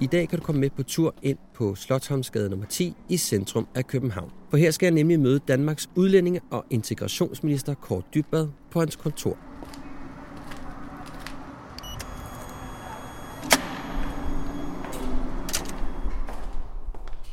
I dag kan du komme med på tur ind på Slottholmsgade nummer 10 i centrum af København. For her skal jeg nemlig møde Danmarks udlændinge- og integrationsminister Kåre Dybvad på hans kontor.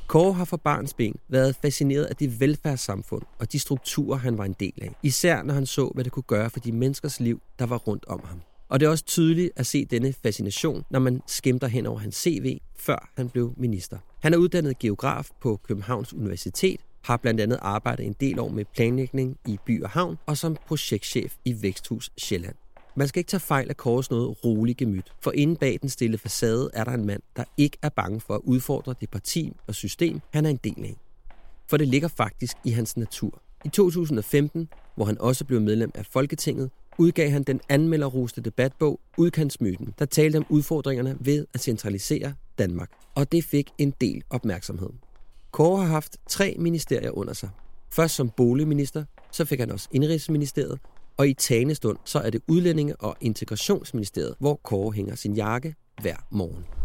Kåre har fra barns ben været fascineret af det velfærdssamfund og de strukturer, han var en del af. Især når han så, hvad det kunne gøre for de menneskers liv, der var rundt om ham. Og det er også tydeligt at se denne fascination, når man skimter hen over hans CV, før han blev minister. Han er uddannet geograf på Københavns Universitet, har blandt andet arbejdet en del år med planlægning i by og havn, og som projektchef i Væksthus Sjælland. Man skal ikke tage fejl af Kåres noget rolig gemyt, for inde bag den stille facade er der en mand, der ikke er bange for at udfordre det parti og system, han er en del af. For det ligger faktisk i hans natur. I 2015, hvor han også blev medlem af Folketinget, udgav han den anmelderroste debatbog Udkantsmyten, der talte om udfordringerne ved at centralisere Danmark. Og det fik en del opmærksomhed. Kåre har haft tre ministerier under sig. Først som boligminister, så fik han også indrigsministeriet, og i talende stund, så er det Udlændinge- og Integrationsministeriet, hvor Kåre hænger sin jakke hver morgen.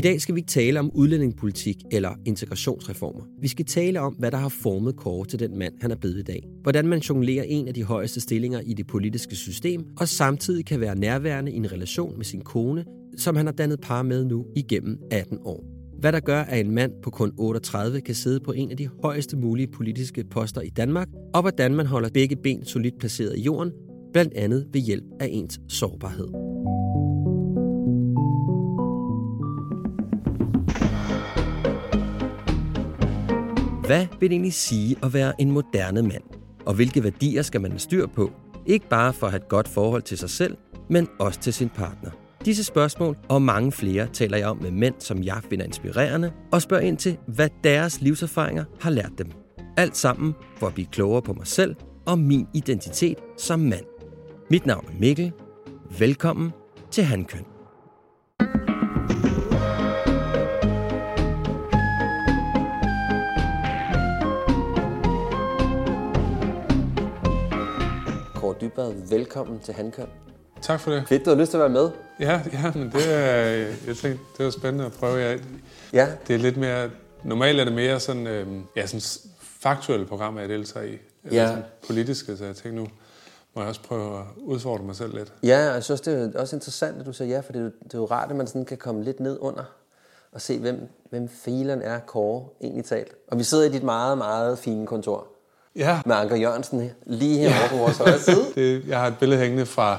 I dag skal vi ikke tale om udlændingepolitik eller integrationsreformer. Vi skal tale om, hvad der har formet Kåre til den mand, han er blevet i dag. Hvordan man jonglerer en af de højeste stillinger i det politiske system, og samtidig kan være nærværende i en relation med sin kone, som han har dannet par med nu igennem 18 år. Hvad der gør, at en mand på kun 38 kan sidde på en af de højeste mulige politiske poster i Danmark, og hvordan man holder begge ben solidt placeret i jorden, blandt andet ved hjælp af ens sårbarhed. Hvad vil det egentlig sige at være en moderne mand? Og hvilke værdier skal man have styr på? Ikke bare for at have et godt forhold til sig selv, men også til sin partner. Disse spørgsmål og mange flere taler jeg om med mænd, som jeg finder inspirerende, og spørger ind til, hvad deres livserfaringer har lært dem. Alt sammen for at blive klogere på mig selv og min identitet som mand. Mit navn er Mikkel. Velkommen til Handkøn. Dybvad, velkommen til Hankøn. Tak for det. Fedt, du har lyst til at være med. Ja, ja men det er, jeg tænkte, det var spændende at prøve. Jeg, Ja, det er lidt mere, normalt er det mere sådan, øh, ja, sådan faktuelle programmer, jeg deltager i. Eller Ja. sådan politiske, så jeg tænkte nu, må jeg også prøve at udfordre mig selv lidt. Ja, og jeg synes, det er også interessant, at du siger ja, for det er, jo, det er jo rart, at man sådan kan komme lidt ned under og se, hvem, hvem filen er Kåre egentlig talt. Og vi sidder i dit meget, meget fine kontor Ja, med Anker Jørgensen lige herovre på vores højre side. det, jeg har et billede hængende fra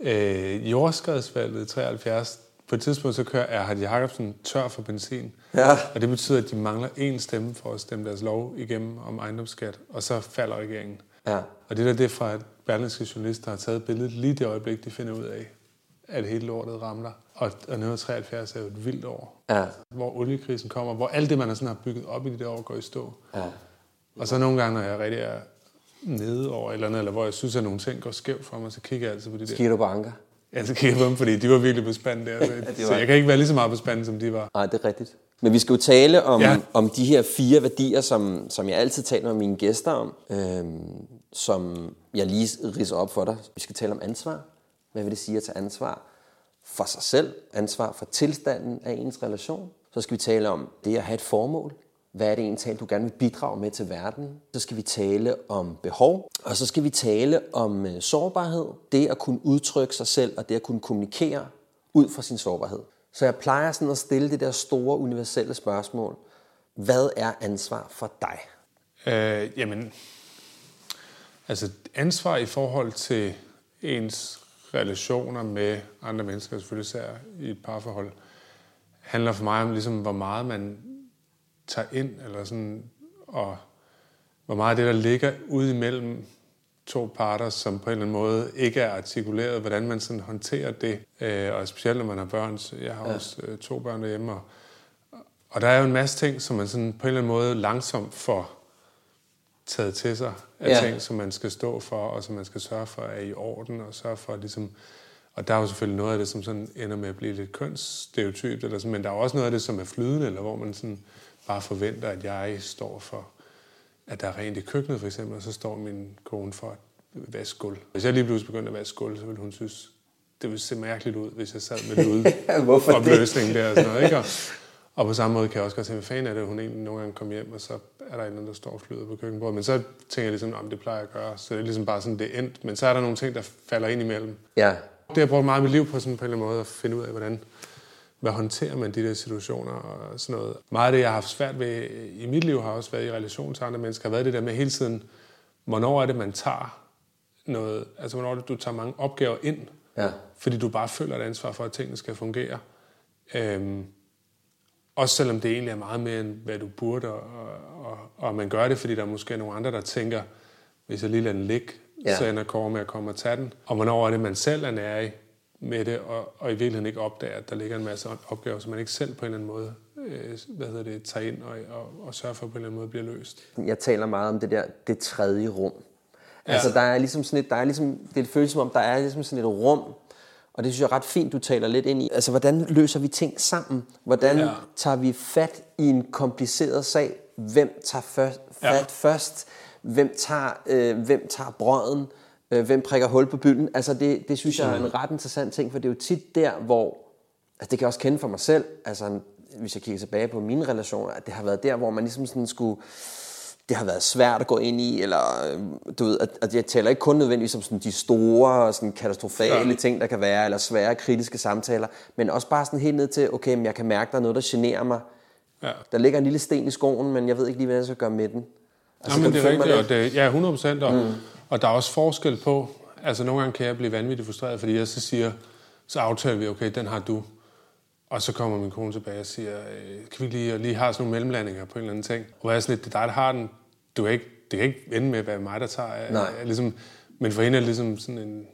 øh, jordskredsvalget i 73. På et tidspunkt så kører Erhard Jacobsen tør for benzin. Ja. Og det betyder, at de mangler én stemme for at stemme deres lov igennem om ejendomsskat, og så falder regeringen. Ja. Og det der, det er fra et berlingske journalist, der har taget billedet lige det øjeblik, de finder ud af, at hele lortet ramler. Og, og 1973 er jo et vildt år, Ja. hvor oliekrisen kommer, hvor alt det, man har, sådan har bygget op i de der år, går i stå. Ja. Og så nogle gange, når jeg rigtig er nede over et eller andet, eller hvor jeg synes, at nogle ting går skævt for mig, så kigger jeg altid på de der. Kigger du på Anker? Ja, så kigger jeg på dem, fordi de var virkelig på spanden der. Så, jeg kan ikke være lige så meget på spanden, som de var. Nej, det er rigtigt. Men vi skal jo tale om. Ja. om de her fire værdier, som, som jeg altid taler med mine gæster om, øhm, som jeg lige ridser op for dig. Vi skal tale om ansvar. Hvad vil det sige at tage ansvar for sig selv? Ansvar for tilstanden af ens relation. Så skal vi tale om det at have et formål. Hvad er det egentlig, du gerne vil bidrage med til verden? Så skal vi tale om behov, og så skal vi tale om øh, sårbarhed. Det at kunne udtrykke sig selv, og det at kunne kommunikere ud fra sin sårbarhed. Så jeg plejer sådan at stille det der store universelle spørgsmål. Hvad er ansvar for dig? Øh, jamen, altså ansvar i forhold til ens relationer med andre mennesker, selvfølgelig især i et parforhold, handler for mig om, ligesom, hvor meget man tager ind, eller sådan, og hvor meget det, der ligger ude imellem to parter, som på en eller anden måde ikke er artikuleret, hvordan man sådan håndterer det. Øh, og specielt når man har børn. Jeg har ja. også øh, to børn derhjemme. Og, og der er jo en masse ting, som man sådan på en eller anden måde langsomt får taget til sig af ja. ting, som man skal stå for, og som man skal sørge for er i orden, og sørge for ligesom... Og der er jo selvfølgelig noget af det, som sådan ender med at blive lidt kønsstereotypt, eller sådan, men der er også noget af det, som er flydende, eller hvor man sådan bare forventer, at jeg står for, at der er rent i køkkenet for eksempel, og så står min kone for at vaske gulv. Hvis jeg lige pludselig begyndte at vaske gulv, så ville hun synes, det ville se mærkeligt ud, hvis jeg sad med lydopløsning der og sådan noget. Ikke? Og, og på samme måde kan jeg også godt se, hvad fanden er det, hun egentlig nogle gange kommer hjem, og så er der en anden, der står og flyder på køkkenbordet. Men så tænker jeg ligesom, om det plejer jeg at gøre. Så det er ligesom bare sådan, det er endt. Men så er der nogle ting, der falder ind imellem. Ja. Det har jeg brugt meget af mit liv på sådan på en eller anden måde at finde ud af, hvordan hvad håndterer man de der situationer og sådan noget. Meget af det, jeg har haft svært ved i mit liv, har også været i relation til andre mennesker, har været det der med hele tiden, hvornår er det, man tager noget, altså hvornår er det, du tager mange opgaver ind, ja. fordi du bare føler et ansvar for, at tingene skal fungere. Øhm, også selvom det egentlig er meget mere, end hvad du burde, og, og, og man gør det, fordi der er måske nogle andre, der tænker, hvis jeg lige lader den ligge, ja. så ender Kåre med at komme og tage den. Og hvornår er det, man selv er nær i med det, og, og i virkeligheden ikke opdager, at der ligger en masse opgaver, som man ikke selv på en eller anden måde øh, hvad hedder det, tager ind og, og, og sørger for på en eller anden måde bliver løst. Jeg taler meget om det der, det tredje rum. Ja. Altså der er ligesom sådan et, der er ligesom, det føles som om, der er ligesom sådan et rum, og det synes jeg er ret fint, du taler lidt ind i. Altså, hvordan løser vi ting sammen? Hvordan ja. tager vi fat i en kompliceret sag? Hvem tager først, fat ja. først? Hvem tager, øh, hvem tager brøden? Øh, hvem prikker hul på bylden? Altså, det, det synes jeg er en ret interessant ting, for det er jo tit der, hvor... Altså, det kan jeg også kende for mig selv. Altså, hvis jeg kigger tilbage på mine relationer, at det har været der, hvor man ligesom sådan skulle det har været svært at gå ind i, eller øh, du ved, at, at jeg taler ikke kun nødvendigvis om sådan de store, sådan katastrofale ja. ting, der kan være, eller svære kritiske samtaler, men også bare sådan helt ned til, okay, men jeg kan mærke, der er noget, der generer mig. Ja. Der ligger en lille sten i skoen, men jeg ved ikke lige, hvad jeg skal gøre med den. Altså, ja, men det er rigtigt, og det, ja, 100 procent, og, mm. Og der er også forskel på, altså nogle gange kan jeg blive vanvittigt frustreret, fordi jeg så siger, så aftaler vi, okay, den har du. Og så kommer min kone tilbage og siger, øh, kan vi lige, lige have sådan nogle mellemlandinger på en eller anden ting? Og hvor jeg er sådan lidt, det er dig, der har den, du kan ikke, det kan ikke ende med at være mig, der tager. Nej. Er, ligesom, men for hende er det ligesom sådan en,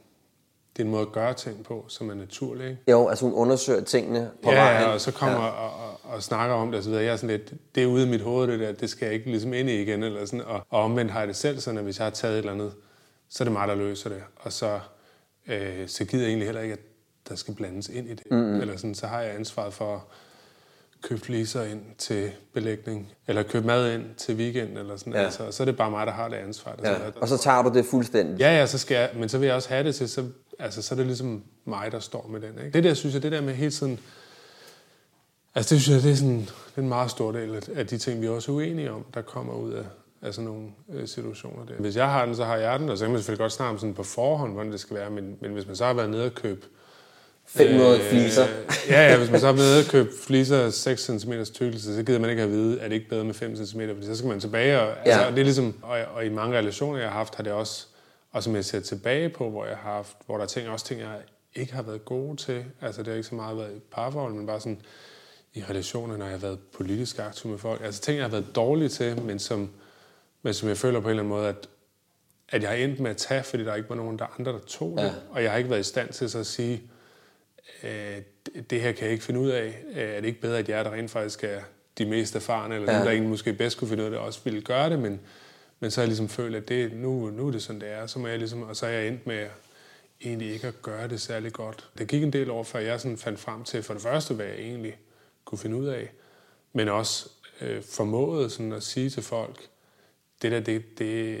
det er en måde at gøre ting på, som er naturlig. Ikke? Jo, altså hun undersøger tingene på ja, vejen. Ja, og så kommer ja. og, og, og, snakker om det videre. Jeg er sådan lidt, det er ude i mit hoved, det der, det skal jeg ikke ligesom ind i igen. Eller sådan, og, og omvendt har jeg det selv sådan, at hvis jeg har taget et eller andet, så er det mig, der løser det. Og så, øh, så gider jeg egentlig heller ikke, at der skal blandes ind i det. Mm-hmm. Eller sådan, så har jeg ansvaret for købe fliser ind til belægning, eller købe mad ind til weekend, eller sådan. Ja. Altså, så er det bare mig, der har det ansvar. Der ja. Og så tager du det fuldstændig? Ja, ja, så skal jeg, men så vil jeg også have det til, så, altså, så er det ligesom mig, der står med den. Ikke? Det der, synes jeg, det der med hele tiden, altså det synes jeg, det er sådan det er en meget stor del af de ting, vi er også uenige om, der kommer ud af, af sådan nogle øh, situationer der. Hvis jeg har den, så har jeg den, og så kan man selvfølgelig godt snakke om sådan på forhånd, hvordan det skal være, men, men hvis man så har været nede og købe 500 øh, fliser. ja, ja, hvis man så er ved at købe fliser 6 cm tykkelse, så gider man ikke at vide, at det ikke bedre med 5 cm, fordi så skal man tilbage. Og, ja. altså, og det er ligesom, og, og, i mange relationer, jeg har haft, har det også, og som jeg ser tilbage på, hvor jeg har haft, hvor der er ting, også ting, jeg ikke har været gode til. Altså det har ikke så meget været i parforhold, men bare sådan i relationer, når jeg har været politisk aktiv med folk. Altså ting, jeg har været dårlig til, men som, men som jeg føler på en eller anden måde, at, at jeg har endt med at tage, fordi der ikke var nogen der andre, der tog det. Ja. Og jeg har ikke været i stand til så at sige, øh, det her kan jeg ikke finde ud af. Øh, er det ikke bedre, at jeg, der rent faktisk er de mest erfarne, eller ja. dem, der egentlig måske bedst kunne finde ud af det, også ville gøre det, men, men så har jeg ligesom følt, at det, nu, nu er det sådan, det er. Så må jeg ligesom, og så er jeg endt med egentlig ikke at gøre det særlig godt. Det gik en del over, før jeg sådan fandt frem til, for det første, hvad jeg egentlig kunne finde ud af, men også øh, formåede sådan at sige til folk, det der, det, det,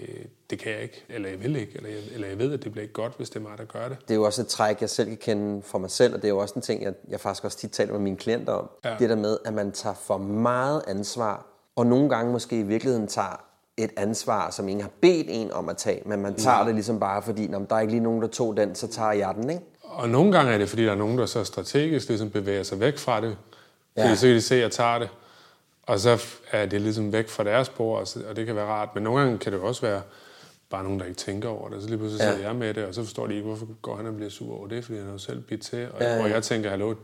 det kan jeg ikke, eller jeg vil ikke, eller jeg, eller jeg ved, at det bliver ikke godt, hvis det er mig, der gør det. Det er jo også et træk, jeg selv kan kende for mig selv, og det er jo også en ting, jeg, jeg faktisk også tit taler med mine klienter om. Ja. Det der med, at man tager for meget ansvar, og nogle gange måske i virkeligheden tager et ansvar, som ingen har bedt en om at tage, men man tager ja. det ligesom bare, fordi når der er ikke lige nogen, der tog den, så tager jeg den, ikke? Og nogle gange er det, fordi der er nogen, der så strategisk ligesom bevæger sig væk fra det, fordi ja. så kan de se, at jeg tager det. Og så er det ligesom væk fra deres spor, og det kan være rart. Men nogle gange kan det også være bare nogen, der ikke tænker over det. Så lige pludselig sidder ja. jeg med det, og så forstår de ikke, hvorfor går han og bliver sur over det, fordi han har jo selv bidt til. Og, ja, ja. og jeg tænker, hallo,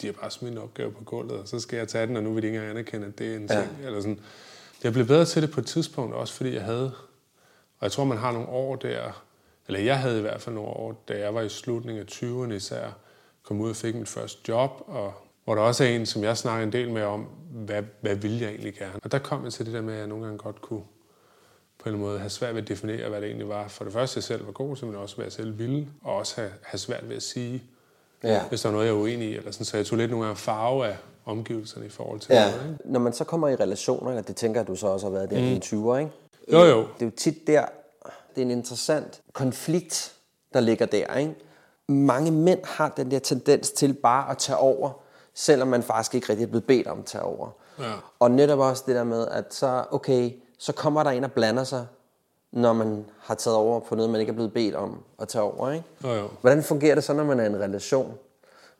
de har bare smidt en opgave på gulvet, og så skal jeg tage den, og nu vil de ikke engang anerkende, at det er en ting. Ja. Eller sådan. Jeg blev bedre til det på et tidspunkt, også fordi jeg havde, og jeg tror, man har nogle år der, eller jeg havde i hvert fald nogle år, da jeg var i slutningen af 20'erne især, kom ud og fik mit første job, og hvor der også er en, som jeg snakker en del med om, hvad, hvad vil jeg egentlig gerne? Og der kom jeg til det der med, at jeg nogle gange godt kunne på en måde have svært ved at definere, hvad det egentlig var. For det første, jeg selv var god til, men også hvad jeg selv ville, og også have, have svært ved at sige, ja. hvis der var noget, jeg var uenig i. Eller sådan. Så jeg tog lidt nogle gange farve af omgivelserne i forhold til ja. noget. Ikke? Når man så kommer i relationer, og det tænker du så også har været der mm. i 20'er, ikke? Jo, jo. Det er jo tit der, det er en interessant konflikt, der ligger der, ikke? Mange mænd har den der tendens til bare at tage over, selvom man faktisk ikke rigtig er blevet bedt om at tage over. Ja. Og netop også det der med, at så, okay, så kommer der en og blander sig, når man har taget over på noget, man ikke er blevet bedt om at tage over. Ikke? Jo, jo. Hvordan fungerer det så, når man er i en relation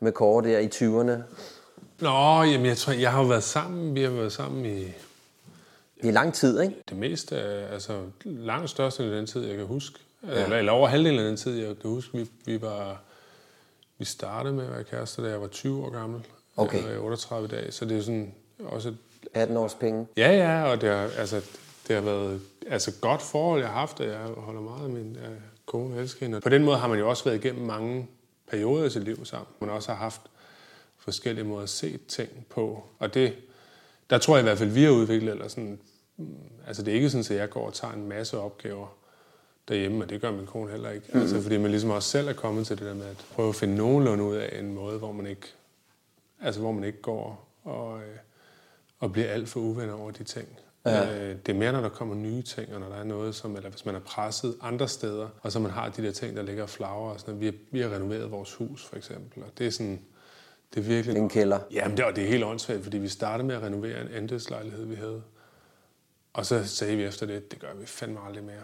med Kåre der i 20'erne? Nå, jamen jeg tror, jeg har jo været sammen, vi har været sammen i... I lang tid, ikke? Det meste, altså langt største af den tid, jeg kan huske. Ja. Eller, eller over halvdelen af den tid, jeg kan huske, vi, vi var... Vi startede med at være kærester, da jeg var 20 år gammel. Okay. Jeg var 38 dage, så det er sådan også... 18 års penge. Ja, ja, og det har, altså, det har været altså, godt forhold, jeg har haft, og jeg holder meget af min uh, kone elsker hende. På den måde har man jo også været igennem mange perioder i sit liv sammen. Man også har haft forskellige måder at se ting på. Og det, der tror jeg i hvert fald, vi har udviklet, eller sådan, altså det er ikke sådan, at jeg går og tager en masse opgaver derhjemme, og det gør min kone heller ikke. Mm. Altså, fordi man ligesom også selv er kommet til det der med at prøve at finde nogenlunde ud af en måde, hvor man ikke, altså hvor man ikke går og, øh, og bliver alt for uvenner over de ting. Ja. Øh, det er mere, når der kommer nye ting, og når der er noget, som, eller hvis man er presset andre steder, og så man har de der ting, der ligger og flager. Og sådan, vi, har, vi har renoveret vores hus, for eksempel, og det er sådan, det er virkelig... En kælder. Jamen, det, og det er helt åndssvagt, fordi vi startede med at renovere en andelslejlighed, vi havde. Og så sagde vi efter det, det gør vi fandme aldrig mere.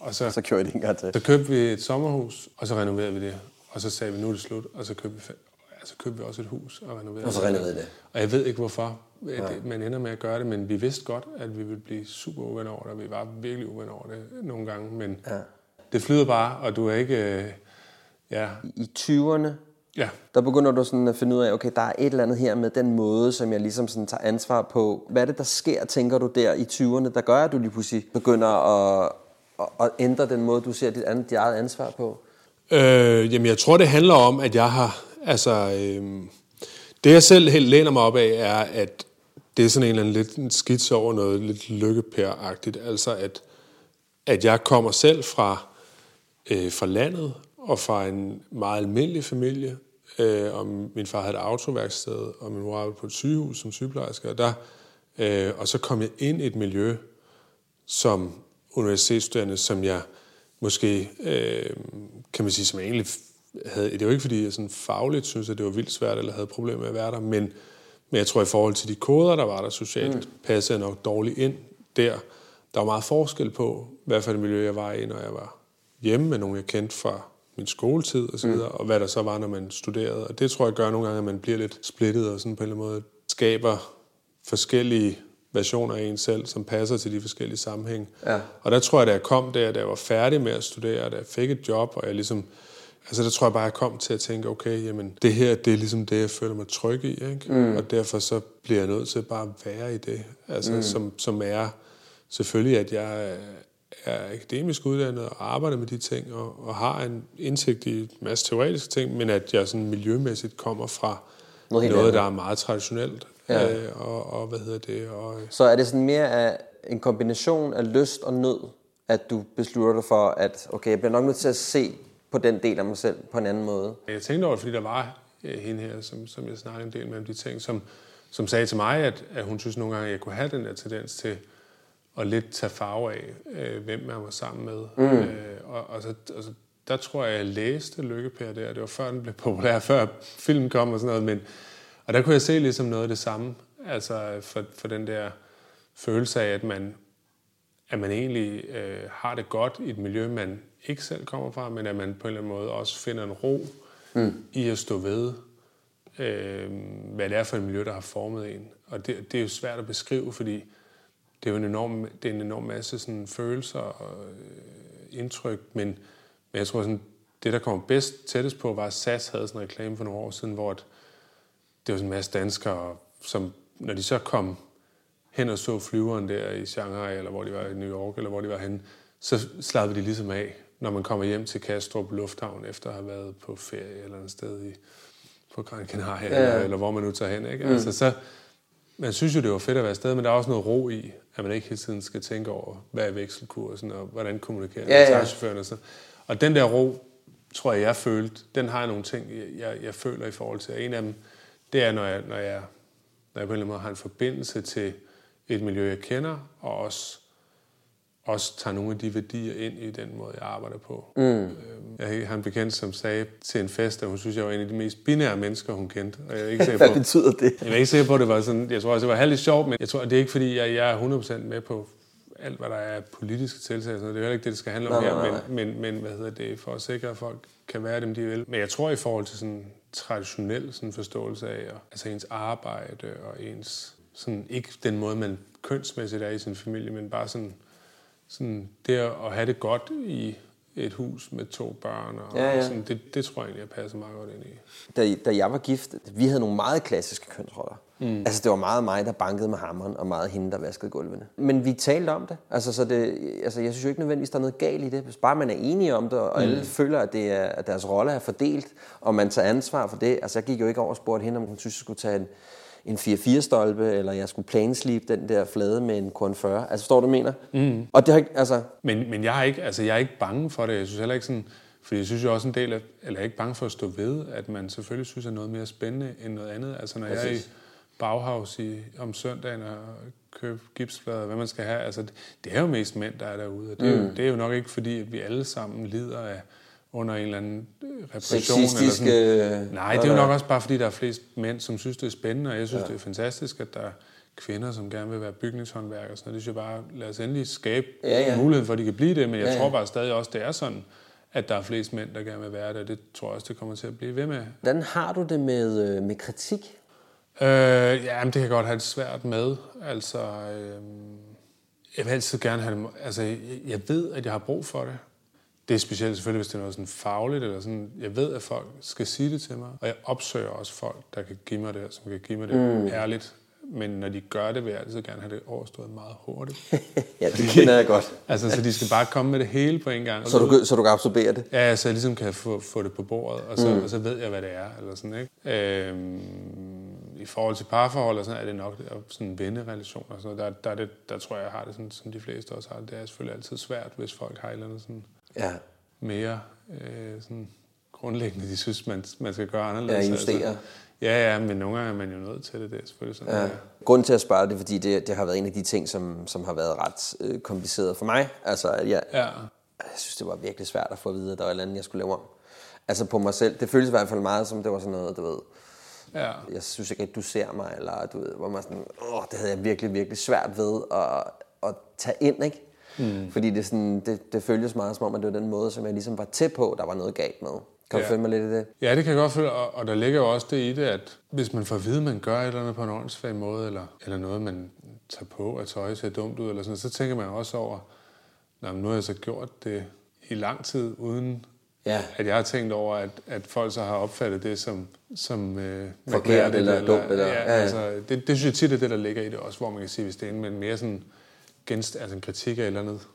Og så, så kørte det en til. Så købte vi et sommerhus, og så renoverede vi det. Og så sagde vi, nu er det slut, og så købte vi, altså købte vi også et hus og renoverede Og så renoverede det. Og jeg ved ikke hvorfor, Ja. Man ender med at gøre det, men vi vidste godt, at vi ville blive super uvenner over det, og vi var virkelig uvenner over det nogle gange, men ja. det flyder bare, og du er ikke... Øh, ja. I 20'erne, ja. der begynder du sådan at finde ud af, okay, der er et eller andet her med den måde, som jeg ligesom sådan tager ansvar på. Hvad er det, der sker, tænker du der i 20'erne, der gør, at du lige pludselig begynder at, at ændre den måde, du ser dit, andet, dit eget ansvar på? Øh, jamen, jeg tror, det handler om, at jeg har... Altså, øh, det jeg selv helt læner mig op af, er, at det er sådan en eller anden lidt en skitse over noget lidt lykkepæragtigt. Altså, at, at jeg kommer selv fra, øh, fra landet og fra en meget almindelig familie. Øh, og min far havde et autoværksted, og min mor arbejdede på et sygehus som sygeplejerske. Og, der, øh, og så kom jeg ind i et miljø som universitetsstuderende, som jeg måske, øh, kan man sige, som jeg egentlig havde... Det var ikke, fordi jeg sådan fagligt synes, at det var vildt svært, eller havde problemer med at være der, men men jeg tror, i forhold til de koder, der var der socialt, mm. passede jeg nok dårligt ind der. Der var meget forskel på, hvad for et miljø jeg var i, når jeg var hjemme med nogen, jeg kendte fra min skoletid og så mm. videre, mm. og hvad der så var, når man studerede. Og det tror jeg gør nogle gange, at man bliver lidt splittet og sådan på en eller anden måde skaber forskellige versioner af en selv, som passer til de forskellige sammenhæng. Ja. Og der tror jeg, da jeg kom der, da jeg var færdig med at studere, da jeg fik et job, og jeg ligesom Altså der tror jeg bare, jeg kom til at tænke, okay, jamen det her, det er ligesom det, jeg føler mig tryg i, ikke? Mm. Og derfor så bliver jeg nødt til bare at være i det. Altså mm. som, som er selvfølgelig, at jeg er akademisk uddannet og arbejder med de ting, og, og har en indsigt i en masse teoretiske ting, men at jeg sådan miljømæssigt kommer fra noget, noget der er meget traditionelt. Ja. Øh, og, og hvad hedder det? Og, så er det sådan mere af en kombination af lyst og nød, at du beslutter dig for, at okay, jeg bliver nok nødt til at se på den del af mig selv på en anden måde. Jeg tænkte over det, fordi der var øh, hende her, som, som jeg snakkede en del med om de ting, som, som sagde til mig, at, at hun synes nogle gange, at jeg kunne have den der tendens til at lidt tage farve af, øh, hvem jeg var sammen med. Mm. Øh, og, og, så, og så, der tror jeg, jeg læste Lykkepær der. Det var før den blev populær, før filmen kom og sådan noget. Men, og der kunne jeg se ligesom noget af det samme. Altså for, for den der følelse af, at man, at man egentlig øh, har det godt i et miljø, man ikke selv kommer fra, men at man på en eller anden måde også finder en ro mm. i at stå ved, øh, hvad det er for et miljø, der har formet en. Og det, det er jo svært at beskrive, fordi det er jo en enorm, det er en enorm masse sådan, følelser og øh, indtryk, men, men jeg tror, sådan, det, der kommer bedst tættest på, var, at SAS havde sådan en reklame for nogle år siden, hvor det var sådan en masse danskere, som når de så kom hen og så flyveren der i Shanghai, eller hvor de var i New York, eller hvor de var henne, så slappede de ligesom af, når man kommer hjem til Kastrup Lufthavn, efter at have været på ferie eller et sted i, på Gran Canaria, ja. eller, eller hvor man nu tager hen. Ikke? Mm. Altså, så, man synes jo, det var fedt at være afsted, men der er også noget ro i, at man ikke hele tiden skal tænke over, hvad er vekselkursen, og hvordan kommunikerer ja, ja. chaufføren og så. Og den der ro, tror jeg, jeg følte, den har jeg nogle ting, jeg, jeg føler i forhold til. En af dem, det er, når jeg, når jeg, når jeg på en eller anden måde har en forbindelse til et miljø, jeg kender, og også, også tager nogle af de værdier ind i den måde, jeg arbejder på. Mm. Jeg har en bekendt, som sagde til en fest, at hun synes, jeg var en af de mest binære mennesker, hun kendte. Og jeg er ikke sikker på, Hvad betyder det? Jeg er ikke sikker på, at det var sådan... Jeg tror også, det var halvt sjovt, men jeg tror, det er ikke, fordi jeg, jeg er 100% med på alt, hvad der er politiske tiltag. Det er heller ikke det, det skal handle om nej, her, nej, nej. Men, men, men hvad hedder det, for at sikre, at folk kan være dem, de vil. Men jeg tror, i forhold til sådan traditionel sådan forståelse af altså ens arbejde og ens... Sådan, ikke den måde, man kønsmæssigt er i sin familie, men bare sådan, sådan det at have det godt i et hus med to børn. Og ja, ja. Sådan, det, det tror jeg egentlig, jeg passer meget godt ind i. Da, da jeg var gift, vi havde nogle meget klassiske kønsroller. Mm. Altså, det var meget mig, der bankede med hammeren, og meget hende, der vaskede gulvene. Men vi talte om det. Altså, så det, altså, jeg synes jo ikke nødvendigvis, der er noget galt i det. Hvis bare man er enige om det, og mm. alle føler, at, det er, at deres rolle er fordelt, og man tager ansvar for det. Altså, jeg gik jo ikke over og spurgte hende, om hun synes, jeg skulle tage en, en 4-4-stolpe, eller jeg skulle planslibe den der flade med en korn 40. Altså, forstår du, mener? Mm. Og det har, altså... men, men jeg, er ikke, altså, jeg er ikke bange for det. Jeg synes heller ikke sådan... Fordi jeg synes jo også en del af... Eller jeg er ikke bange for at stå ved, at man selvfølgelig synes, er noget mere spændende end noget andet. Altså, når Præcis. jeg er i Bauhaus i, om søndagen og købe gipsplader, hvad man skal have. Altså, det, det er jo mest mænd, der er derude. Og det, er mm. jo, det er jo nok ikke fordi, at vi alle sammen lider af under en eller anden øh, repression. Eller sådan. Nej, det er jo nok også bare, fordi der er flest mænd, som synes, det er spændende, og jeg synes, ja. det er fantastisk, at der er kvinder, som gerne vil være bygningshåndværkere. Så det synes jeg bare, lad os endelig skabe ja, ja. muligheden for, at de kan blive det, men jeg ja, ja. tror bare stadig også, det er sådan, at der er flest mænd, der gerne vil være det, og det tror jeg også, det kommer til at blive ved med. Hvordan har du det med, øh, med kritik? Øh, ja, men det kan godt have det svært med. Altså, øh, jeg vil altid gerne have det... Altså, jeg, jeg ved, at jeg har brug for det. Det er specielt selvfølgelig, hvis det er noget sådan fagligt, eller sådan, jeg ved, at folk skal sige det til mig, og jeg opsøger også folk, der kan give mig det, som kan give mig det mm. ærligt. Men når de gør det, vil jeg altid gerne have det overstået meget hurtigt. ja, det kender jeg godt. altså, så de skal bare komme med det hele på en gang. Så du, så du kan absorbere det? Ja, så jeg ligesom kan få, få det på bordet, og så, mm. og så ved jeg, hvad det er. Eller sådan, ikke? Øhm, I forhold til parforhold, og sådan, er det nok sådan vennerelationer. Så der, der, er det, der tror jeg, jeg har det sådan, som de fleste også har. Det er selvfølgelig altid svært, hvis folk har et eller andet sådan ja. mere øh, sådan grundlæggende, de synes, man, man skal gøre anderledes. Ja, justere. Altså, ja, ja, men nogle gange er man jo nødt til det. Det er selvfølgelig sådan. Ja. Ja. Grunden til at spørge det, fordi det, det har været en af de ting, som, som har været ret øh, kompliceret for mig. Altså, jeg, ja. jeg synes, det var virkelig svært at få at vide, at der var et eller andet, jeg skulle lave om. Altså på mig selv. Det føltes i hvert fald meget som, det var sådan noget, du ved, Ja. Jeg synes ikke, at du ser mig, eller du ved, hvor man sådan, åh, det havde jeg virkelig, virkelig svært ved at, at tage ind, ikke? Mm. Fordi det, sådan, det, det føltes meget som om, at det var den måde, som jeg ligesom var tæt på, der var noget galt med. Kan du ja. følge mig lidt i det? Ja, det kan jeg godt føle, og, og der ligger jo også det i det, at hvis man får at vide, at man gør et eller andet på en åndssvag måde, eller, eller noget, man tager på, at tøj ser dumt ud, eller sådan, så tænker man også over, Nå, nu har jeg så gjort det i lang tid, uden ja. at jeg har tænkt over, at, at folk så har opfattet det som, som øh, forkert eller, eller dumt. Eller, ja, ja, ja. Altså, det, det synes jeg tit er det, der ligger i det også, hvor man kan sige, hvis det er en, mere sådan genst, altså en kritik af et eller andet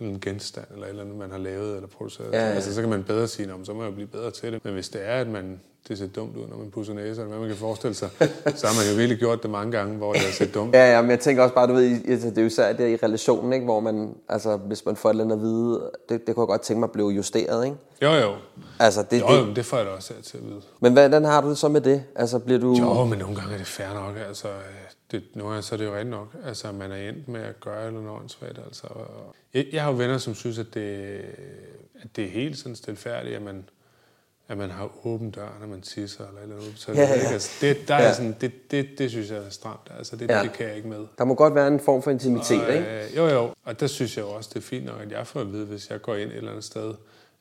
en genstand, eller et eller andet, man har lavet eller produceret. Ja, ja. Altså, så kan man bedre sige, så må jeg blive bedre til det. Men hvis det er, at man, det ser dumt ud, når man pusser næse, eller hvad man kan forestille sig, så har man jo virkelig gjort det mange gange, hvor det har set dumt. ja, ja, men jeg tænker også bare, du ved, det er jo især det i relationen, ikke, hvor man, altså, hvis man får et eller andet at vide, det, det kunne jeg godt tænke mig blive justeret, ikke? Jo, jo. Altså, det, jo, jo, det får jeg da også til at vide. Men hvordan har du det så med det? Altså, bliver du... Jo, men nogle gange er det fair nok. Altså, det, nogle gange så er det jo rigtigt nok. Altså, man er endt med at gøre eller noget åndssvagt. Altså. Jeg, jeg har jo venner, som synes, at det, at det er helt sådan stilfærdigt, at man, at man har åben dør, når man tisser eller eller andet. Så ja, ja. Altså, det, der ja. er sådan, det, det, det, synes jeg er stramt. Altså, det, ja. det kan jeg ikke med. Der må godt være en form for intimitet, og, ikke? Øh, jo, jo. Og der synes jeg jo også, det er fint nok, at jeg får at vide, hvis jeg går ind et eller andet sted,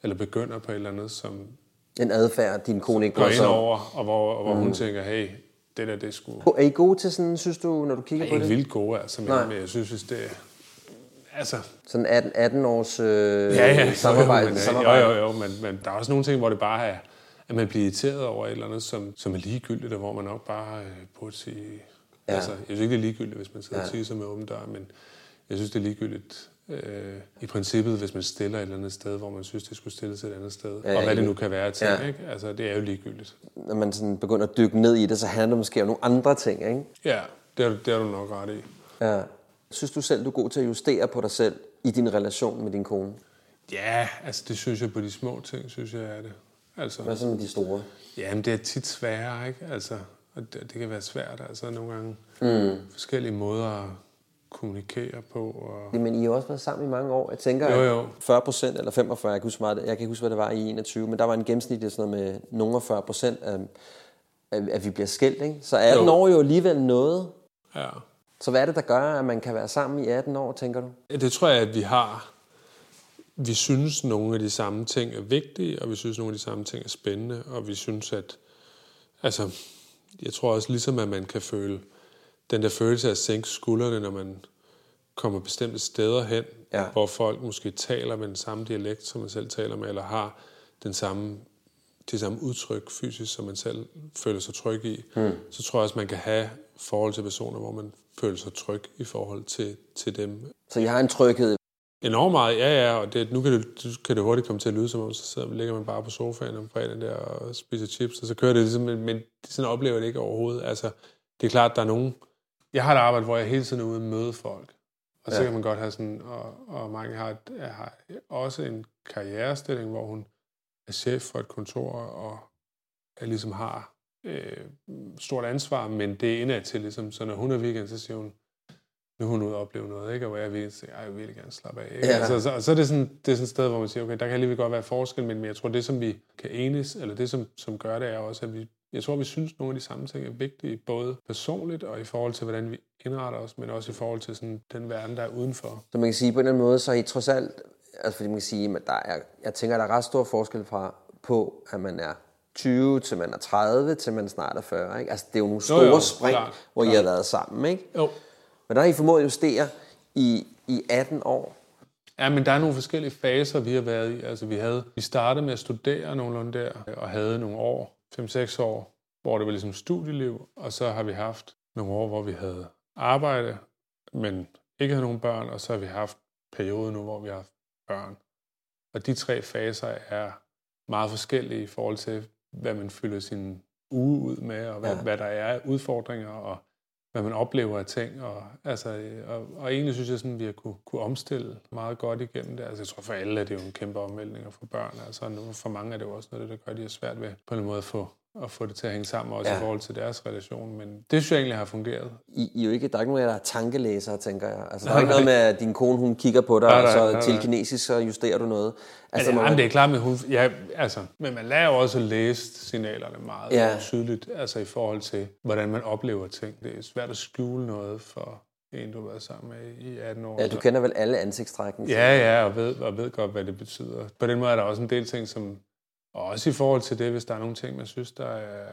eller begynder på et eller andet, som... En adfærd, din kone ikke går ind over, og hvor, og hvor mm. hun tænker, hey, det der, det skulle... Er I gode til sådan, synes du, når du kigger på det? Ikke vildt gode, altså, men, men jeg synes, hvis det... Altså... Sådan 18, 18 års øh, ja, ja, samarbejde? Jo, jo, samarbejde. jo, jo, jo men, men der er også nogle ting, hvor det bare er... at man bliver irriteret over et eller andet, som, som er ligegyldigt, og hvor man nok bare øh, burde sige... Ja. Altså, jeg synes ikke, det er ligegyldigt, hvis man sidder ja. og siger sig med åben dør, men jeg synes, det er ligegyldigt øh, i princippet, hvis man stiller et eller andet sted, hvor man synes, det skulle stilles et andet sted. Ja, og hvad det nu kan være til, ja. ikke? Altså, det er jo ligegyldigt. Når man sådan begynder at dykke ned i det, så handler det måske om nogle andre ting, ikke? Ja, det er, det er du nok ret i. Ja. Synes du selv, du er god til at justere på dig selv i din relation med din kone? Ja, altså det synes jeg på de små ting, synes jeg er det. Altså, Hvad så med de store? Jamen, det er tit sværere, ikke? Altså, og det, det kan være svært, altså nogle gange mm. forskellige måder at kommunikere på. Og... Jamen, I har også været sammen i mange år. Jeg tænker, jo, jo. 40 procent eller 45, jeg kan, huske meget, jeg kan ikke huske, hvad det var i 21, men der var en gennemsnit af sådan noget med nogle 40 procent, af, at vi bliver skilt. Ikke? Så 18 jo. år jo alligevel noget. Ja. Så hvad er det, der gør, at man kan være sammen i 18 år, tænker du? Det tror jeg, at vi har vi synes, nogle af de samme ting er vigtige, og vi synes, nogle af de samme ting er spændende, og vi synes, at altså, jeg tror også ligesom, at man kan føle den der følelse af at sænke skuldrene, når man kommer bestemte steder hen, ja. hvor folk måske taler med den samme dialekt, som man selv taler med, eller har den samme, det samme udtryk fysisk, som man selv føler sig tryg i, mm. så tror jeg også, man kan have forhold til personer, hvor man føler sig tryg i forhold til, til dem. Så jeg har en tryghed Enormt meget, ja, ja, og det, nu kan det, kan det hurtigt komme til at lyde som om, så sidder, ligger man bare på sofaen om fredagen der og spiser chips, og så kører det ligesom, men, men sådan oplever jeg det ikke overhovedet. Altså, det er klart, der er nogen... Jeg har et arbejde, hvor jeg hele tiden er ude og møde folk, og så ja. kan man godt have sådan, og, og mange har, har også en karrierestilling, hvor hun er chef for et kontor, og er ligesom har øh, stort ansvar, men det er indad til, ligesom, så når hun er weekend, så siger hun, nu er hun ude og opleve noget, ikke? og hvor jeg vil jeg vil gerne slappe af. Ikke? Ja. Altså, så, så er det sådan, det er sådan et sted, hvor man siger, okay, der kan alligevel godt være forskel, men jeg tror, det som vi kan enes, eller det som, som gør det, er også, at vi, jeg tror, vi synes, at nogle af de samme ting er vigtige, både personligt og i forhold til, hvordan vi indretter os, men også i forhold til sådan, den verden, der er udenfor. Så man kan sige, på en eller anden måde, så er I trods alt, altså fordi man kan sige, at der er, jeg tænker, der er ret stor forskel fra, på, at man er 20 til man er 30, til man snart er 40. Ikke? Altså, det er jo nogle store jo, jo, spring, klar, hvor klar. I har været sammen. Ikke? Jo. Men der har I formået at justere i, i 18 år. Ja, men der er nogle forskellige faser, vi har været i. Altså, vi, havde, vi startede med at studere nogenlunde der, og havde nogle år, 5-6 år, hvor det var ligesom studieliv, og så har vi haft nogle år, hvor vi havde arbejde, men ikke havde nogen børn, og så har vi haft perioder nu, hvor vi har haft børn. Og de tre faser er meget forskellige i forhold til, hvad man fylder sin uge ud med, og hvad, ja. hvad der er af udfordringer, og hvad man oplever af ting. Og, altså, og, og egentlig synes jeg, sådan, at vi har kunne, kunne omstille meget godt igennem det. Altså, jeg tror for alle, at det er jo en kæmpe omvæltning, og for børn. Altså, for mange er det jo også noget, der gør, at de er svært ved på en måde at få, at få det til at hænge sammen, også ja. i forhold til deres relation. Men det synes jeg egentlig har fungeret. I, I jo ikke, der er ikke nogen der er tankelæsere, tænker jeg. Altså, der er ikke noget med, at din kone hun kigger på dig, nej, nej, og så til kinesisk, så justerer du noget. Altså, ja, jamen, det er klart, men, hun, ja, altså, men man lærer jo også at læse signalerne meget ja. tydeligt, altså i forhold til, hvordan man oplever ting. Det er svært at skjule noget for en, du har været sammen med i 18 år. Ja, du kender vel alle ansigtstrækken? Ja, ja, og ved, og ved godt, hvad det betyder. På den måde er der også en del ting, som og også i forhold til det, hvis der er nogle ting, man synes, der er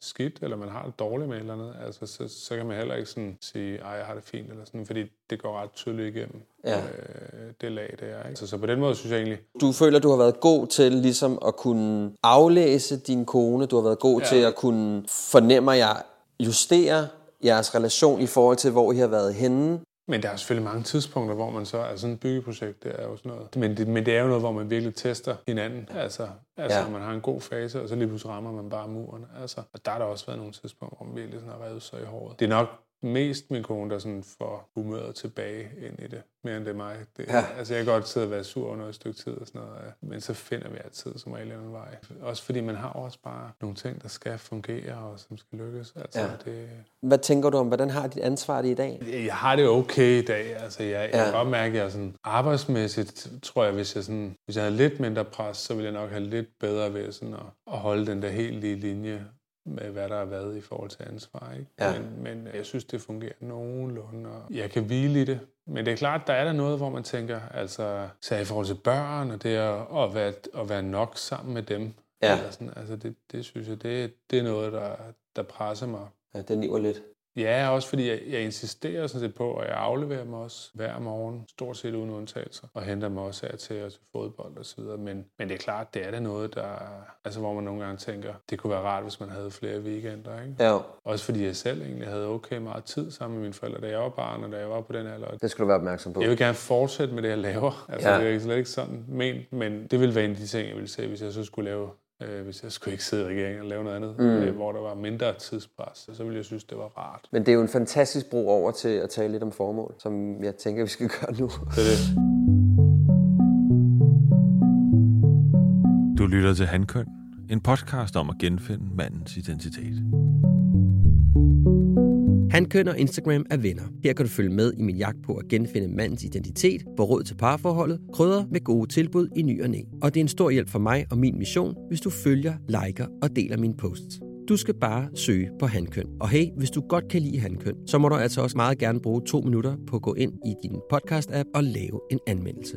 skidt, eller man har det dårligt med eller andet, altså, så, så kan man heller ikke sådan sige, ej, jeg har det fint, eller sådan, fordi det går ret tydeligt igennem ja. øh, det lag, det er. Ikke? Så, så på den måde synes jeg egentlig... Du føler, du har været god til ligesom at kunne aflæse din kone, du har været god ja. til at kunne fornemme, at jeg justere jeres relation i forhold til, hvor I har været henne. Men der er selvfølgelig mange tidspunkter, hvor man så er sådan et byggeprojekt, det er jo sådan noget. Men det, men det er jo noget, hvor man virkelig tester hinanden. Altså, altså ja. man har en god fase, og så lige pludselig rammer man bare muren. Altså, og der har der også været nogle tidspunkter, hvor man virkelig sådan har revet sig i håret. Det er nok mest min kone, der sådan får humøret tilbage ind i det, mere end det er mig. Det, ja. Altså, jeg kan godt sidde og være sur under et stykke tid og sådan noget, men så finder vi altid som regel en vej. Også fordi man har også bare nogle ting, der skal fungere og som skal lykkes. Altså, ja. det... Hvad tænker du om, hvordan har dit ansvar det i dag? Jeg har det okay i dag. Altså, jeg, ja. jeg kan godt mærke, at jeg sådan, arbejdsmæssigt, tror jeg, hvis jeg, sådan, hvis jeg havde lidt mindre pres, så ville jeg nok have lidt bedre ved sådan at, at holde den der helt lige linje med, hvad der har været i forhold til ansvar. Ikke? Ja. Men, men jeg synes, det fungerer nogenlunde, og jeg kan hvile i det. Men det er klart, der er der noget, hvor man tænker, altså, så i forhold til børn, og det at, at, være, at være nok sammen med dem, ja. eller sådan, altså det, det synes jeg, det, det er noget, der, der presser mig. Ja, det niver lidt. Ja, også fordi jeg, jeg insisterer sådan set på, at jeg afleverer mig også hver morgen, stort set uden undtagelser, og henter mig også af til og til fodbold og så videre. Men, men det er klart, det er da noget, der, altså, hvor man nogle gange tænker, det kunne være rart, hvis man havde flere weekender. Ikke? Ja. Også fordi jeg selv egentlig havde okay meget tid sammen med mine forældre, da jeg var barn, og da jeg var på den alder. Det skal du være opmærksom på. Jeg vil gerne fortsætte med det, jeg laver. Altså, Ja. det er slet ikke sådan ment, men det ville være en af de ting, jeg ville se, hvis jeg så skulle lave øh, hvis jeg skulle ikke sidde i regeringen og lave noget andet, mm. øh, hvor der var mindre tidspres, så ville jeg synes, det var rart. Men det er jo en fantastisk bro over til at tale lidt om formål, som jeg tænker, vi skal gøre nu. Det er det. Du lytter til Handkøn, en podcast om at genfinde mandens identitet. Handkøn og Instagram er venner. Her kan du følge med i min jagt på at genfinde mandens identitet, få råd til parforholdet, krydder med gode tilbud i ny og næ. Og det er en stor hjælp for mig og min mission, hvis du følger, liker og deler mine posts. Du skal bare søge på Handkøn. Og hey, hvis du godt kan lide Handkøn, så må du altså også meget gerne bruge to minutter på at gå ind i din podcast-app og lave en anmeldelse.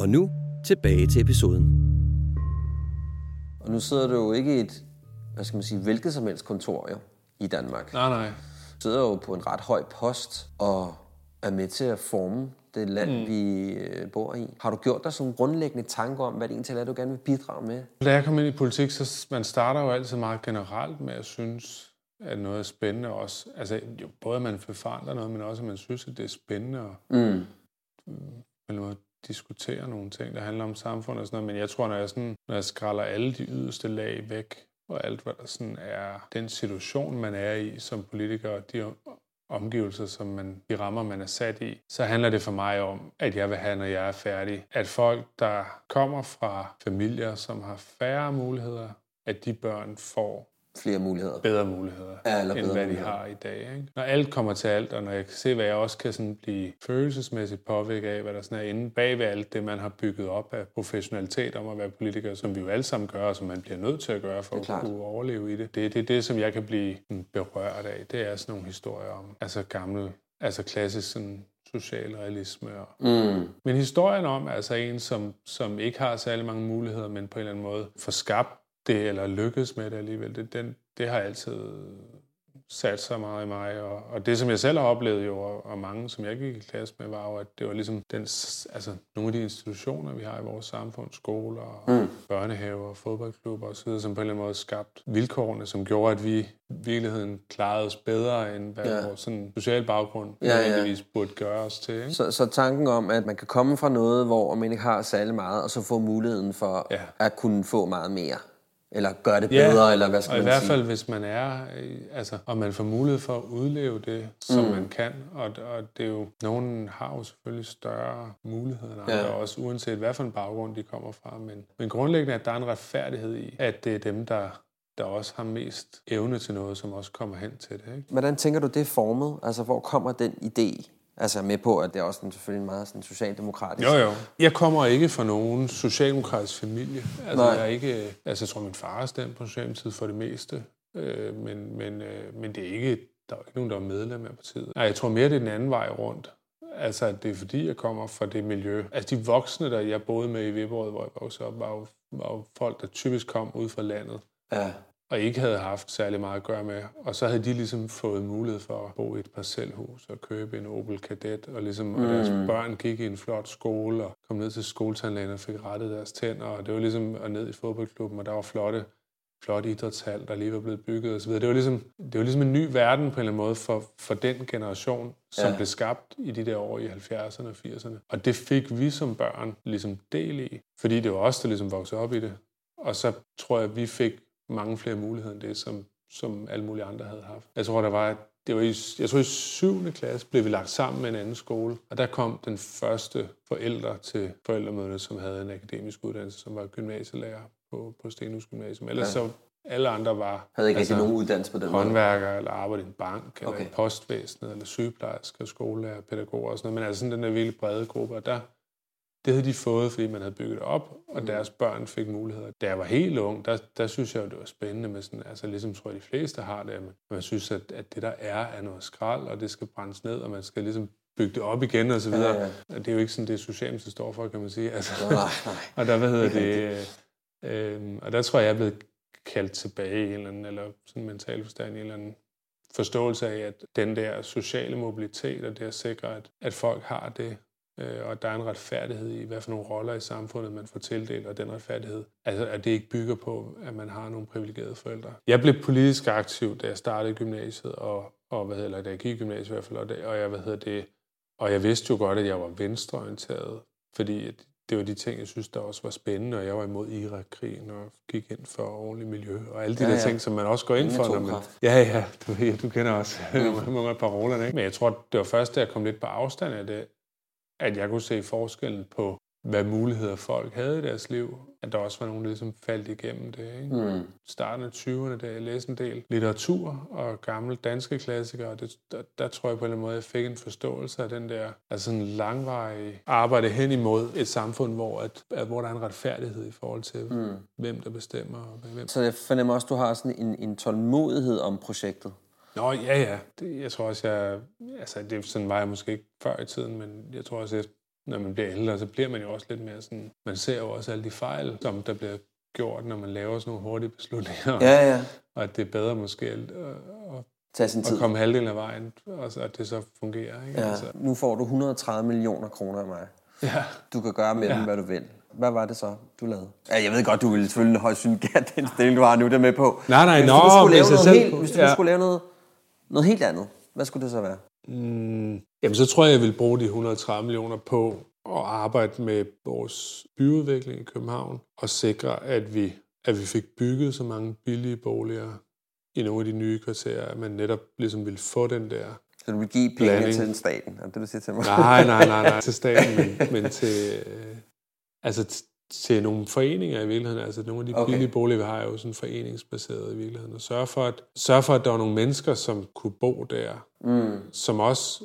Og nu tilbage til episoden. Og nu sidder du jo ikke i et, hvad skal man sige, hvilket som helst kontor jo, i Danmark. Nej, nej. Du sidder jo på en ret høj post og er med til at forme det land, mm. vi øh, bor i. Har du gjort dig sådan grundlæggende tanker om, hvad det egentlig er, du gerne vil bidrage med? Da jeg kom ind i politik, så man starter jo altid meget generelt med at synes, at noget er spændende også. Altså, jo, både at man vil forandre noget, men også at man synes, at det er spændende og Mm. eller at diskutere nogle ting, der handler om samfundet og sådan noget. Men jeg tror, når jeg, sådan, når jeg skræller alle de yderste lag væk, og alt, hvad der sådan er den situation, man er i som politiker, og de omgivelser, som man, de rammer, man er sat i, så handler det for mig om, at jeg vil have, når jeg er færdig, at folk, der kommer fra familier, som har færre muligheder, at de børn får Flere muligheder. bedre muligheder, Ja, eller end bedre hvad de muligheder. har i dag. Ikke? Når alt kommer til alt, og når jeg kan se, hvad jeg også kan sådan blive følelsesmæssigt påvirket af, hvad der sådan er inde bag ved alt det, man har bygget op af professionalitet om at være politiker, som vi jo alle sammen gør, og som man bliver nødt til at gøre for at kunne overleve i det. Det er det, det, som jeg kan blive berørt af. Det er sådan nogle historier om altså gammel, altså klassisk sådan socialrealisme. Og, Mm. men historien om altså en, som, som ikke har særlig mange muligheder, men på en eller anden måde får skabt det, eller lykkes med det alligevel, det, den, det har altid sat sig meget i mig. Og, og det, som jeg selv har oplevet jo, og, og mange, som jeg gik i klasse med, var jo, at det var ligesom den, altså, nogle af de institutioner, vi har i vores samfund, skoler, og mm. børnehaver, fodboldklubber osv., som på en eller anden måde skabt vilkårene, som gjorde, at vi i virkeligheden klarede os bedre, end hvad Ja. ja. vores sådan, social baggrund Ja, ja. nødvendigvis burde gøre os til. Ikke? Så, så tanken om, at man kan komme fra noget, hvor man ikke har særlig meget, og så få muligheden for Ja. at kunne få meget mere. Eller gøre det Ja, bedre, eller hvad skal og i man hvert sige? fald, hvis man er, øh, altså, og man får mulighed for at udleve det, som Mm. man kan, og, og det er jo, nogen har jo selvfølgelig større muligheder end andre, Ja. ja. også uanset hvad for en baggrund de kommer fra, men, men grundlæggende, at der er en retfærdighed i, at det er dem, der, der også har mest evne til noget, som også kommer hen til det. Ikke? Hvordan tænker du, det er formet? Altså, hvor kommer den idé? Altså, med på, at det er også en, selvfølgelig en meget sådan, socialdemokratisk. Jo, jo. Jeg kommer ikke fra nogen socialdemokratisk familie. Altså, Nej. jeg, er ikke, altså, jeg tror, min far har stemt på Socialdemokratiet for det meste. Øh, men, men, øh, men det er ikke, der er ikke nogen, der er medlem af partiet. Nej, jeg tror mere, det er den anden vej rundt. Altså, at det er fordi, jeg kommer fra det miljø. Altså, de voksne, der jeg boede med i Viborg, hvor jeg voksede op, var jo, var jo folk, der typisk kom ud fra landet. Ja. Og ikke havde haft særlig meget at gøre med. Og så havde de ligesom fået mulighed for at bo i et parcelhus og købe en Opel Kadett, og, ligesom, mm. og deres børn gik i en flot skole og kom ned til skoletandlægen og fik rettet deres tænder, og det var ligesom at ned i fodboldklubben, og der var flotte flot idrætshal, der lige var blevet bygget osv. Det var ligesom, det var ligesom en ny verden på en eller anden måde for, for den generation, som ja. blev skabt i de der år i 70'erne og 80'erne. Og det fik vi som børn ligesom del i, fordi det var os, der ligesom voksede op i det. Og så tror jeg, at vi fik mange flere muligheder end det, som, som alle mulige andre havde haft. Jeg tror, der var det var i, jeg tror i 7. klasse blev vi lagt sammen med en anden skole, og der kom den første forældre til forældremødet, som havde en akademisk uddannelse, som var gymnasielærer på, på Stenhus Gymnasium. Ellers ja. så alle andre var havde ikke altså, nogen uddannelse på den håndværkere, eller arbejdede i en bank, eller okay. i postvæsenet, eller sygeplejersker, skolelærer, pædagoger og sådan noget. Men altså sådan den der virkelig brede gruppe, og der, det havde de fået, fordi man havde bygget det op, og mm. deres børn fik muligheder. Da jeg var helt ung, der, der synes jeg jo, det var spændende med sådan, altså ligesom tror jeg, de fleste har det, at man, man synes, at, at det der er, er noget skrald, og det skal brændes ned, og man skal ligesom bygge det op igen og så videre. Ja, ja. Det er jo ikke sådan, det Socialdemokratiet står for, kan man sige. Altså, nej, nej. og der, hvad hedder det, øh, og der tror jeg, jeg er blevet kaldt tilbage i en eller anden, eller sådan en mental forstand, i en eller anden forståelse af, at den der sociale mobilitet, og det at sikre, at, at folk har det, øh, og der er en retfærdighed i, hvad for nogle roller i samfundet, man får tildelt, og den retfærdighed, altså at det ikke bygger på, at man har nogle privilegerede forældre. Jeg blev politisk aktiv, da jeg startede gymnasiet, og, og hvad hedder, da jeg gik i gymnasiet i hvert fald, og, det, og jeg, hvad hedder det, og jeg vidste jo godt, at jeg var venstreorienteret, fordi det var de ting, jeg synes, der også var spændende, og jeg var imod Irak-krigen og gik ind for ordentligt miljø, og alle de ja, der ja. ting, som man også går ind for. Når man, ja, ja, du, ja, du kender også mm. mange af parolerne. Ikke? Men jeg tror, det var først, da jeg kom lidt på afstand af det, at jeg kunne se forskellen på, hvad muligheder folk havde i deres liv. At der også var nogen, der ligesom faldt igennem det. Ikke? Mm. Starten af 20'erne, da jeg læste en del litteratur og gamle danske klassikere, det, der, der tror jeg på en eller anden måde, jeg fik en forståelse af den der altså sådan langvarige arbejde hen imod et samfund, hvor, at, at, hvor der er en retfærdighed i forhold til, mm. hvem der bestemmer. Og hvem. Så jeg fornemmer også, at du har sådan en, en tålmodighed om projektet. Nå, ja, ja. Det, jeg tror også, jeg... Altså, det, sådan var jeg måske ikke før i tiden, men jeg tror også, at når man bliver ældre, så bliver man jo også lidt mere sådan... Man ser jo også alle de fejl, som der bliver gjort, når man laver sådan nogle hurtige beslutninger. Ja, ja. Og at det er bedre måske at, at, Tage sin tid. at komme halvdelen af vejen, og at det så fungerer. Ikke? Ja. Altså. Nu får du 130 millioner kroner af mig. Ja. Du kan gøre med ja. dem, hvad du vil. Hvad var det så, du lavede? Ja, jeg ved godt, du ville selvfølgelig højst synligt den stilling, du har nu, der med på. Nej, nej, hvis nå, du skulle lave noget selv, helt, hvis du ja. skulle lave noget noget helt andet. Hvad skulle det så være? Mm, jamen, så tror jeg, jeg vil bruge de 130 millioner på at arbejde med vores byudvikling i København og sikre, at vi, at vi fik bygget så mange billige boliger i nogle af de nye kvarterer, at man netop ligesom ville få den der Så du vil give penge blanding. til staten? Er det, du siger til mig? Nej, nej, nej, nej til staten, men, men til, øh, altså til nogle foreninger i virkeligheden. Altså nogle af de okay. billige boliger, vi har, er jo sådan foreningsbaseret i virkeligheden. Og sørge for, at, sørge for, at der var nogle mennesker, som kunne bo der, mm. som også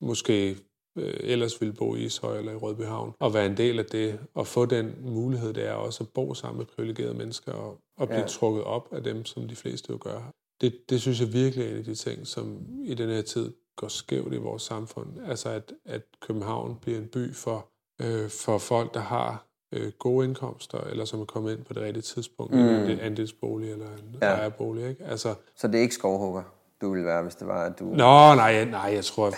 måske øh, ellers ville bo i Ishøj eller i Rødbyhavn, og være en del af det, og få den mulighed, det er også at bo sammen med privilegerede mennesker, og, og blive ja. trukket op af dem, som de fleste jo gør. Det, det synes jeg virkelig er en af de ting, som i den her tid går skævt i vores samfund. Altså at, at København bliver en by for, øh, for folk, der har øh, gode indkomster, eller som er kommet ind på det rigtige tidspunkt, mm. en andelsbolig eller en ja. ejerbolig. Ikke? Altså, så det er ikke skovhugger, du ville være, hvis det var, at du... Nå, nej, nej jeg, tror,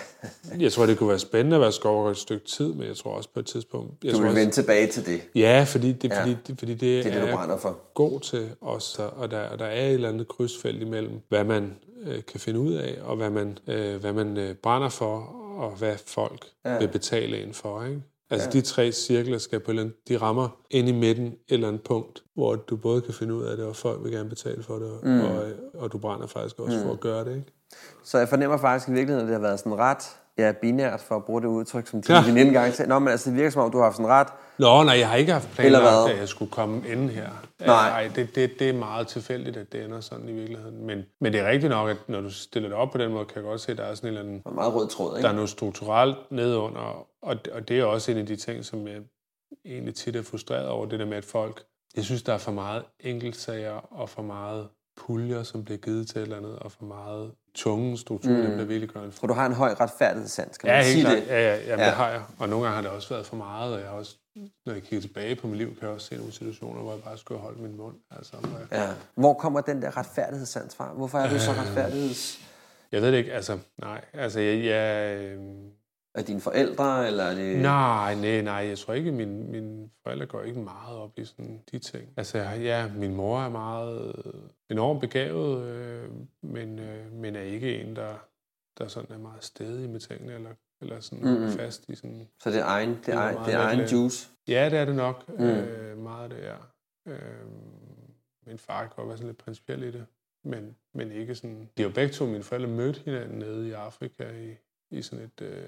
jeg tror, det kunne være spændende at være skovhugger et stykke tid, men jeg tror også på et tidspunkt... Jeg du vil vende tilbage til det? Ja, fordi det, ja. Fordi, det, fordi det, det er det, du brænder for. god til os, og der, og der er et eller andet krydsfelt imellem, hvad man øh, kan finde ud af, og hvad man, øh, hvad man øh, brænder for, og hvad folk ja. vil betale ind for. Ikke? Altså ja. de tre cirkler skal på en de rammer ind i midten et eller andet punkt, hvor du både kan finde ud af det, og folk vil gerne betale for det, mm. og, og du brænder faktisk også mm. for at gøre det. Ikke? Så jeg fornemmer faktisk i virkeligheden, at det har været sådan ret ja, binært, for at bruge det udtryk, som ja. din gang til. Nå, men altså, det virker som om, du har haft sådan ret... Nå, nej, jeg har ikke haft planlagt, at jeg skulle komme ind her. Nej. nej det, det, det er meget tilfældigt, at det ender sådan i virkeligheden. Men, men det er rigtigt nok, at når du stiller det op på den måde, kan jeg godt se, at der er sådan en eller anden... En meget rød tråd, ikke? Der er noget strukturelt nedunder, og, og det er også en af de ting, som jeg egentlig tit er frustreret over, det der med, at folk... Jeg synes, der er for meget enkeltsager og for meget puljer, som bliver givet til et eller andet, og for meget tunge strukturer, mm. der virkelig gør en For du har en høj retfærdighedssans, kan Ja, man sige klart. det? Ja, ja, jamen, Ja. det har jeg. Og nogle gange har det også været for meget, og jeg har også, når jeg kigger tilbage på mit liv, kan jeg også se nogle situationer, hvor jeg bare skulle holdt min mund. Altså, hvor jeg, Ja. Hvor kommer den der retfærdighedssans fra? Hvorfor er du så retfærdigheds... jeg ved det ikke, altså, nej, altså, jeg, jeg øh, Er dine forældre, eller er det... Nej, nej, nej. Jeg tror ikke, mine, mine forældre går ikke meget op i sådan de ting. Altså, ja, min mor er meget øh, enormt begavet, øh, men, øh, men er ikke en, der, der sådan er meget stedig med tingene, eller, eller sådan mm-hmm. fast i sådan... Så det er egen, det er, egen, det er egen juice? Ja, det er det nok. Mm. Mm. Øh, meget det er. Øh, min far kan godt være sådan lidt principiel i det, men, men ikke sådan... De har begge to, mine forældre, mødt hinanden nede i Afrika i, i sådan et øh,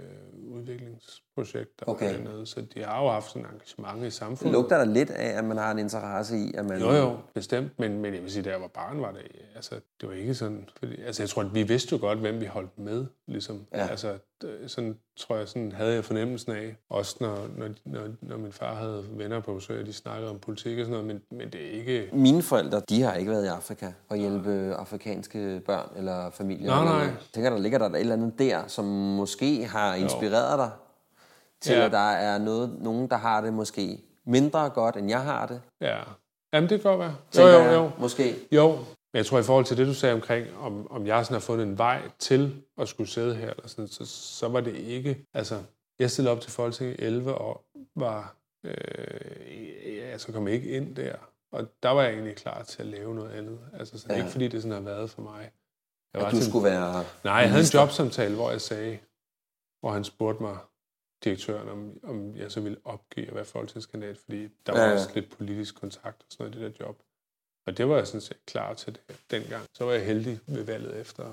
udviklingsprojekt, der Okay. dernede. Så de har jo haft sådan et engagement i Det samfundet. lugter der lidt af, at man har en interesse i, at man... Jo, jo, bestemt. Men, men jeg vil sige, da jeg var barn, var det, altså, det var ikke sådan... Fordi, altså, jeg tror, at vi vidste jo godt, hvem vi holdt med, ligesom. Ja. Altså, sådan tror jeg, sådan havde jeg fornemmelsen af. Også når, når, når, når min far havde venner på besøg, og de snakkede om politik og sådan noget, men, men det er ikke... Mine forældre, de har ikke været i Afrika og hjælpe afrikanske børn eller familier. Nej, nej. Jeg tænker, der ligger der et eller andet der, som måske har inspireret dig til, Ja. at der er noget, nogen, der har det måske mindre godt, end jeg har det. Ja. Jamen, det kan godt være. Jo, jo, jeg, jo. Måske. Jo, men jeg tror i forhold til det, du sagde omkring, om, om jeg sådan har fundet en vej til at skulle sidde her, eller sådan, så, så var det ikke... Altså, jeg stillede op til Folketinget i 11 og var... Øh, altså kom ikke ind der. Og der var jeg egentlig klar til at lave noget andet. Altså, så det er Ja. ikke fordi, det sådan har været for mig. Jeg At du til- skulle være... Nej, jeg havde en jobsamtale, hvor jeg sagde, hvor han spurgte mig, direktøren, om, om jeg så ville opgive at være folketingskandidat, fordi der var Ja, ja, ja. også lidt politisk kontakt og sådan noget i det der job. Og det var jeg sådan set klar til det dengang. Så var jeg heldig ved valget efter.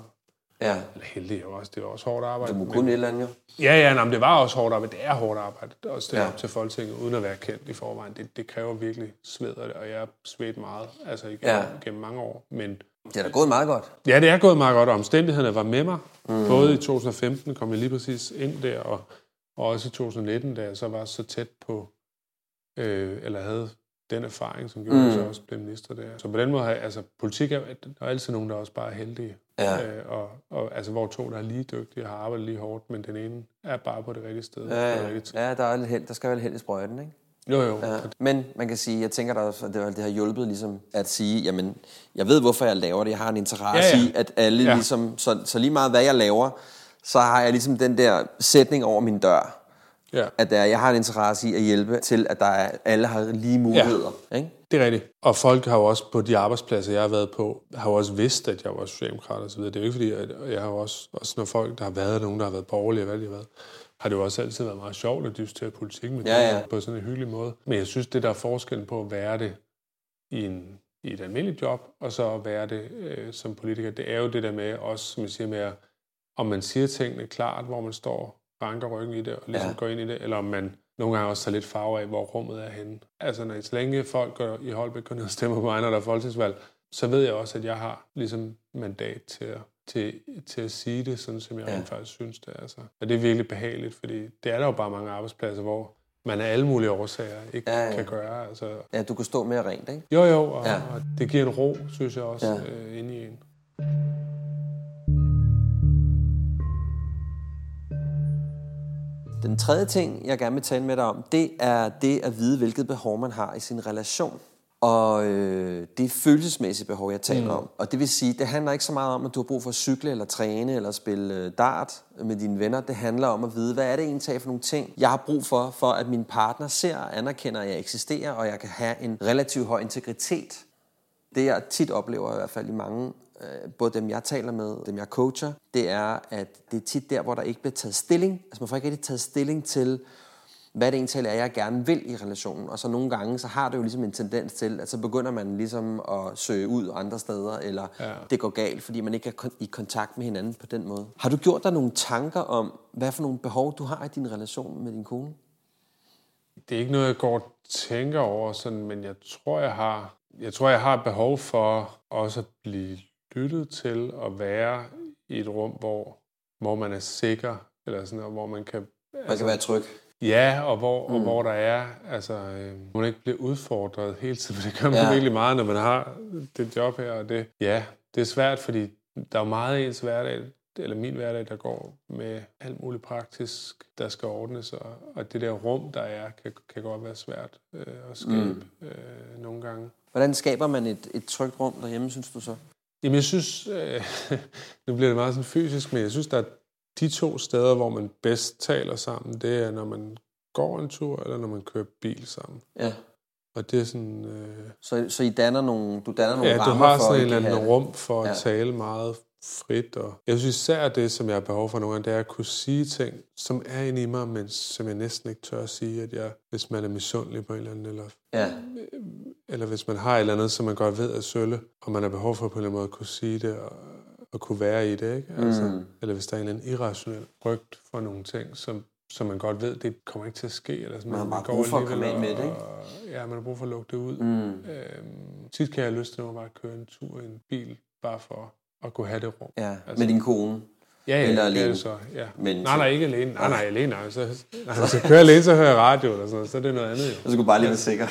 Ja, Eller heldig, jeg var også, det var også hårdt arbejde. du må kunne et eller andet jo. Ja, ja, nej, men det var også hårdt arbejde. Det er hårdt arbejde at stille Ja. op til Folketinget, uden at være kendt i forvejen. Det, det kræver virkelig sved, og jeg svedt meget, altså igennem, ja. gennem mange år. Men Det er da gået meget godt. Ja, det er gået meget godt, og omstændighederne var med mig. Mm. Både i 2015 kom jeg lige præcis ind der, og, og også i 2019, da jeg så var så tæt på, øh, eller havde den erfaring, som gjorde, mm. at jeg så også blev minister der. Så på den måde, har altså politik er, der er altid nogen, der også bare er heldige. Ja. Øh, og, og, altså, hvor to, der er lige dygtige, har arbejdet lige hårdt, men den ene er bare på det rigtige sted. Ja, rigtige ja. ja der, er held, der skal være held i sprøjten, ikke? Jo, jo. Ja. Men man kan sige, jeg tænker da også, at det, det har hjulpet ligesom at sige, jamen, jeg ved, hvorfor jeg laver det. Jeg har en interesse Ja, ja. i, at alle. Ja. ligesom, så, så lige meget hvad jeg laver, så har jeg ligesom den der sætning over min dør, ja. at der, jeg har en interesse i at hjælpe til, at der er, alle har lige muligheder. Ja. Ikke? Det er rigtigt. Og folk har jo også på de arbejdspladser, jeg har været på, har jo også vidst, at jeg var socialdemokrat og så videre. Det er jo ikke fordi, at jeg har jo også, også når folk, der har været nogen, der har været borgerlige, hvad de har været, har det jo også altid været meget sjovt at diskutere politik med Ja, ja. på sådan en hyggelig måde. Men jeg synes, det der er forskellen på at være det i, en, i et almindeligt job, og så at være det øh, som politiker, det er jo det der med også, som jeg siger med, at om man siger tingene klart, hvor man står, ranker ryggen i det, og ligesom Ja. går ind i det, eller om man nogle gange også tager lidt farve af, hvor rummet er henne. Altså, når så længe folk går i Holbæk går ned og stemmer på mig, når der er folketingsvalg, så ved jeg også, at jeg har ligesom mandat til at, til, til at sige det, sådan som jeg Ja. faktisk synes det er. Altså. Og det er virkelig behageligt, fordi det er der jo bare mange arbejdspladser, hvor man af alle mulige årsager ikke Ja, ja, kan gøre. Altså, Ja, du kan stå mere rent, ikke? jo, jo, og, Ja. og det giver en ro, synes jeg også, ja. øh, inde i en. Den tredje ting, jeg gerne vil tale med dig om, det er det at vide, hvilket behov man har i sin relation. Og øh, det er følelsesmæssige behov, jeg taler mm. om. Og det vil sige, det handler ikke så meget om, at du har brug for at cykle, eller træne, eller spille øh, dart med dine venner. Det handler om at vide, hvad er det egentlig for nogle ting, jeg har brug for, for at min partner ser og anerkender, at jeg eksisterer, og jeg kan have en relativt høj integritet. Det jeg tit oplever, i hvert fald i mange, både dem jeg taler med, dem jeg coacher, det er, at det er tit der, hvor der ikke bliver taget stilling. Altså man får ikke rigtig taget stilling til, hvad det egentlig er, jeg gerne vil i relationen. Og så nogle gange, så har det jo ligesom en tendens til, at så begynder man ligesom at søge ud andre steder, eller ja. Det går galt, fordi man ikke er i kontakt med hinanden på den måde. Har du gjort dig nogle tanker om, hvad for nogle behov du har i din relation med din kone? det er ikke noget, jeg går og tænker over, sådan, men jeg tror, jeg har, jeg tror, jeg har behov for også at blive lyttet til og være i et rum, hvor, hvor man er sikker, eller sådan, og hvor man kan... Man kan være tryg. Ja, og hvor, mm. og hvor der er, altså, øh, man ikke bliver udfordret hele tiden, for det gør man Ja. virkelig meget, når man har det job her, og det, ja, det er svært, fordi der er meget ens hverdag, eller min hverdag, der går med alt muligt praktisk, der skal ordnes, og, og det der rum, der er, kan, kan godt være svært øh, at skabe mm. øh, nogle gange. Hvordan skaber man et, et trygt rum derhjemme, synes du så? Jamen, jeg synes, øh, nu bliver det meget sådan fysisk, men jeg synes, der er de to steder, hvor man bedst taler sammen, det er, når man går en tur, eller når man kører bil sammen. Ja. Og det er sådan... Øh, Så, så I danner nogle, du danner nogle ja, du rammer har for, sådan at en eller anden rum for at Ja. ja. tale meget frit. Og jeg synes især det, som jeg har behov for nogle gange, det er at kunne sige ting, som er inde i mig, men som jeg næsten ikke tør at sige, at jeg, hvis man er misundelig på en eller anden, eller, Ja. eller hvis man har et eller andet, som man godt ved er sølle, og man har behov for på en eller anden måde at kunne sige det, og, og kunne være i det, ikke? Altså, Mm. Eller hvis der er en eller anden irrationel frygt for nogle ting, som, som man godt ved, det kommer ikke til at ske. Eller sådan, Man har bare brug for at komme af med det, ikke? og- Ja, man har brug for at lukke det ud. Mm. Øhm, tit kan jeg have lyst til at bare køre en tur i en bil, bare for at kunne have det rum. Ja, Altså- med din kone. Ja, ja, Eller er alene. det så. Ja. Men- nej, nej, ikke alene. Nej, nej, alene. Nej, så, nej, hvis jeg kører alene, så hører jeg radio eller sådan noget, så er det noget andet jo. Og så kunne bare lige være sikker.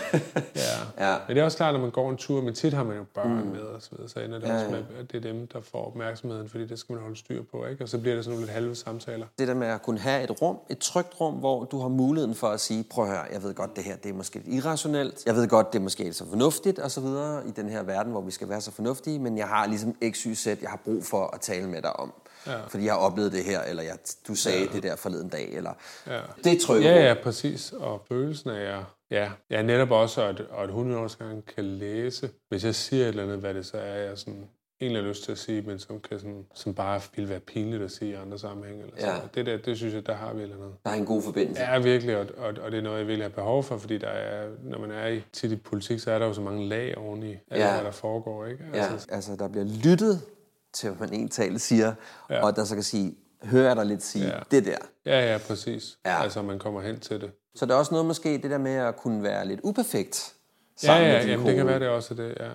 Ja. ja. Men det er også klart, når man går en tur, men tit har man jo børn Mm. med og så videre, så ender det Ja, også ja. med, at det er dem, der får opmærksomheden, fordi det skal man holde styr på, ikke? Og så bliver det sådan nogle lidt halve samtaler. Det der med at kunne have et rum, et trygt rum, hvor du har muligheden for at sige, prøv at høre, jeg ved godt, det her det er måske lidt irrationelt. Jeg ved godt, det er måske ikke så fornuftigt og så videre i den her verden, hvor vi skal være så fornuftige, men jeg har ligesom x, y, z, jeg har brug for at tale med dig om. Ja. Fordi jeg har oplevet det her, eller jeg, du sagde ja. det der forleden dag, eller... Ja. Det er trygge Ja, ja, præcis. Og følelsen af, at ja, ja, netop også, at, at 100 års gang kan læse. Hvis jeg siger et eller andet, hvad det så er, jeg sådan egentlig har lyst til at sige, men som, kan sådan, som bare vil være pinligt at sige i andre sammenhænge. Eller sådan Ja. noget. Det der, det synes jeg, der har vi eller andet. Der er en god forbindelse. Ja, virkelig, og, og, og det er noget, jeg virkelig har behov for, fordi der er, når man er i, tit i politik, så er der jo så mange lag oveni, af Ja. hvad der foregår, ikke? Ja, altså der bliver lyttet til, hvad man egentlig siger, ja. Ja. og der så kan sige, hører jeg dig lidt sige ja. Ja. det der. Ja, ja, præcis. Ja. Altså, man kommer hen til det. Så der er også noget måske, det der med at kunne være lidt uperfekt Ja, sammen ja, med din jamen, det kan være, det også det, ja.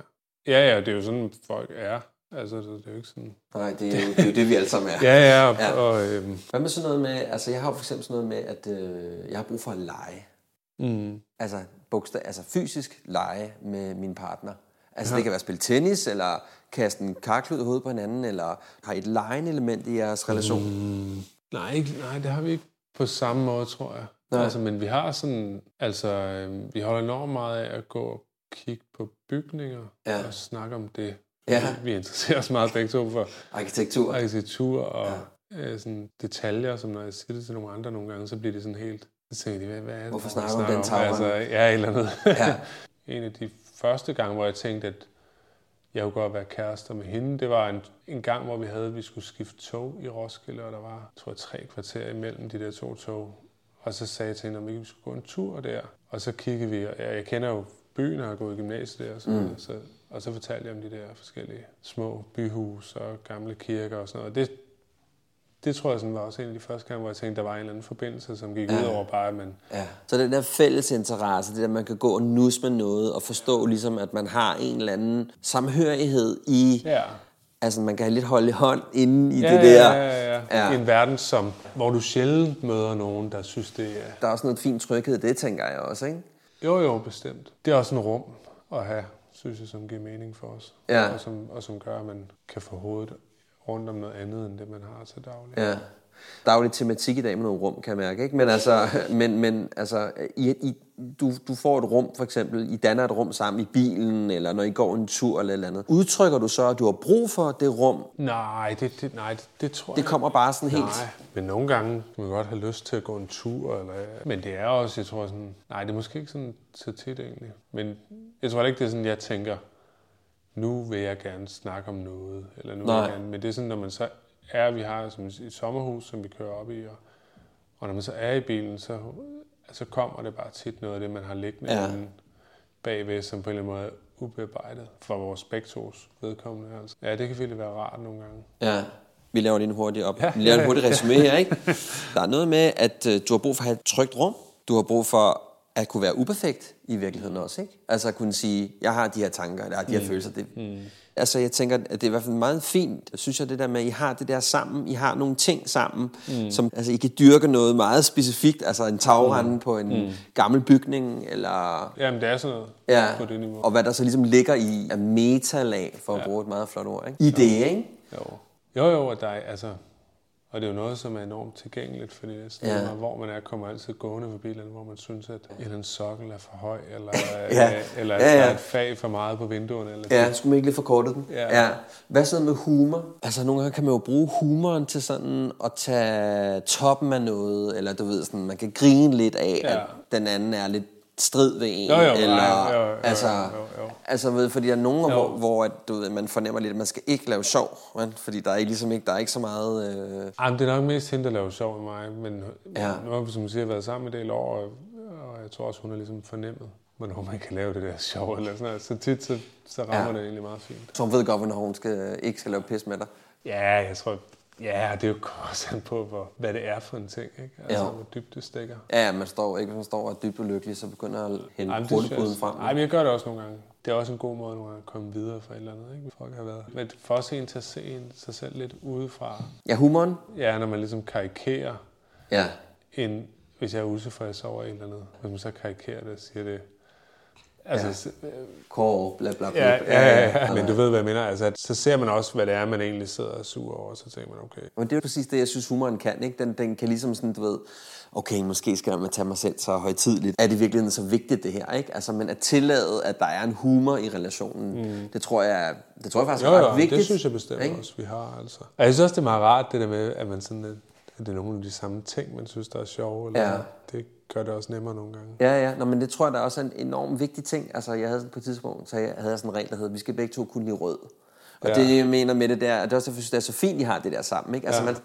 Ja, ja, det er jo sådan, folk er. Altså, det er jo ikke sådan... Nej, det er jo det, er jo det vi alle sammen er. Ja, ja, og, Ja. ja. og øhm, Hvad med sådan noget med, altså jeg har jo for eksempel sådan noget med, at øh, jeg har brug for at lege. mm, Altså, bogstav, altså fysisk lege med min partner. Altså Ja. det kan være at spille tennis, eller kaste en karklud i hovedet på hinanden, eller har I et legende element i jeres relation? Mm, nej, ikke, nej, det har vi ikke på samme måde, tror jeg. Nej. Altså, men vi har sådan, altså, øhm, vi holder enormt meget af at gå og kigge på bygninger Ja. og snakke om det. Ja. Vi interesserer os meget begge to for Arkitektur. arkitektur og ja. øh, sådan detaljer, som når jeg siger det til nogle andre nogle gange, så bliver det sådan helt... Så tænker de, hvad, hvad er det? Hvorfor snakker du om den tavle? Altså, ja, et eller andet. Ja. en af de første gange, hvor jeg tænkte, at jeg kunne godt være kærester med hende, det var en, en gang, hvor vi havde, vi skulle skifte tog i Roskilde, og der var, tror jeg, tre kvarter imellem de der to tog. Og så sagde jeg til hende, om ikke vi skulle gå en tur der. Og så kiggede vi, og jeg, jeg kender jo byen, og har gået i gymnasiet der, og, så, mm. så, og så fortalte jeg om de der forskellige små byhus og gamle kirker og sådan noget. Det, det tror jeg sådan var også en af de første gange, hvor jeg tænkte, der var en eller anden forbindelse, som gik Ja. ud over bare, men Ja. Så den der fælles interesse, det der, man kan gå og nus med noget, og forstå ligesom, at man har en eller anden samhørighed i... ja. Altså, man kan lidt holde i hånd inde i Ja, det der. ja, ja, ja. Ja. I en verden, som, hvor du sjældent møder nogen, der synes, det er... Der er også noget fin tryghed det, tænker jeg også, ikke? Jo, jo, bestemt. Det er også en rum at have, synes jeg, som giver mening for os. Ja. Og, som, og som gør, at man kan få hovedet rundt om noget andet, end det, man har til daglig. Ja. Der er jo lidt tematik i dag med nogle rum, kan jeg mærke, ikke? Men altså, men, men, altså I, I, du, du får et rum, for eksempel, I danner et rum sammen i bilen, eller når I går en tur eller et eller andet. Udtrykker du så, at du har brug for det rum? Nej, det, det, nej, det, det tror Det jeg kommer bare sådan helt... Nej, men nogle gange kan man godt have lyst til at gå en tur. Eller, men det er også, jeg tror sådan... Nej, det er måske ikke sådan så tit egentlig. Men jeg tror ikke, det er sådan, jeg tænker, nu vil jeg gerne snakke om noget. Eller nu vil Nej. jeg gerne, men det er sådan, når man så er, vi har som et sommerhus, som vi kører op i, og, og når man så er i bilen, så altså kommer det bare tit noget af det, man har liggende Ja. bagved, som på en eller anden måde ubearbejdet for vores begge vedkommende. Altså. Ja, det kan virkelig være rart nogle gange. Ja, vi laver lige en hurtig op. Ja. Vi laver en hurtig resume her, ikke? Der er noget med, at øh, du har brug for at have et trygt rum. Du har brug for at kunne være uperfekt i virkeligheden også, ikke? Altså at kunne sige, jeg har de her tanker, har de her mm. følelser. Det, mm. Altså jeg tænker, at det er i hvert fald meget fint, synes jeg, det der med, at I har det der sammen, I har nogle ting sammen, mm. som, altså I kan dyrke noget meget specifikt, altså en tagrende mm. på en mm. gammel bygning, eller... Jamen, det er sådan noget Ja, på det niveau. og hvad der så ligesom ligger i af metalag, for at Ja. bruge et meget flot ord, ikke? I det, ikke? Jo. Jo, jo, og der er, altså, og det er jo noget, som er enormt tilgængeligt, fordi det Ja. ja. hvor man er, kommer altid gående forbi, eller hvor man synes, at en eller anden sokkel er for høj, eller, Ja. ja. eller Ja, ja, er et fag for meget på vinduerne. Eller Ja, skulle man ikke lige forkorte den? Ja. ja. Hvad så med humor? Altså, nogle gange kan man jo bruge humoren til sådan at tage toppen af noget, eller du ved, sådan, man kan grine lidt af. Ja. at den anden er lidt strid ved en. Jo, jo, eller, jo, jo, jo, altså, jo, jo. altså ved, fordi der er nogen, Jo. hvor, hvor at, du ved, man fornemmer lidt, at man skal ikke lave sjov, men, fordi der er ligesom ikke, der er ikke så meget... Øh, Ej, men det er nok mest hende, der laver sjov med mig, men Ja. nu har vi, som siger, været sammen en del år, og, og jeg tror også, hun har ligesom fornemmet, hvornår man kan lave det der sjov, eller sådan noget. Så tit, så, så rammer ja. det egentlig meget fint. så hun ved godt, hvornår hun skal, ikke skal lave pis med dig. Ja, jeg tror, ja, det er jo også an på, hvor, hvad det er for en ting, ikke? Altså, Jo. hvor dybt det stikker. Ja, man står ikke, hvis man står og er dybt ulykkelig, så begynder at hente det hurtigbruden frem. Ej, men jeg gør det også nogle gange. Det er også en god måde nogle gange at komme videre fra et eller andet, ikke? Folk har været. Men for også en til at se en, sig selv lidt udefra. Ja, humoren? Ja, når man ligesom karikerer Ja. en, hvis jeg er utilfreds over et eller andet, hvis man så karikerer det og siger det. Altså, ja. Kåre, bla bla bla. Ja, ja, ja, ja, men du ved, hvad jeg mener. Altså, så ser man også, hvad det er, man egentlig sidder og er sur over, så tænker man, okay. Men det er jo præcis det, jeg synes, humoren kan. Ikke? Den, den kan ligesom sådan, du ved, okay, måske skal jeg tage mig selv så højtidligt. Er det virkelig så vigtigt, det her? Ikke? Altså, men at tillade, at der er en humor i relationen, mm. det, tror jeg, det tror jeg faktisk Jo, er jo, ret vigtigt. det synes jeg bestemt ikke? også, vi har. Altså. Og jeg synes også, det er meget rart, det der med, at man sådan, at det er nogle af de samme ting, man synes, der er sjove. Eller Ja. Det gør det også nemmere nogle gange. Ja, ja. Nå, men det tror jeg, der er også en enormt vigtig ting. Altså, jeg havde sådan på et tidspunkt, så jeg havde jeg sådan en regel, der hed, vi skal begge to kunne lide rød. Og ja. Ja. det, jeg mener med det der, og det er også derfor, det er så fint, I har det der sammen. Ikke? Altså, Ja. man,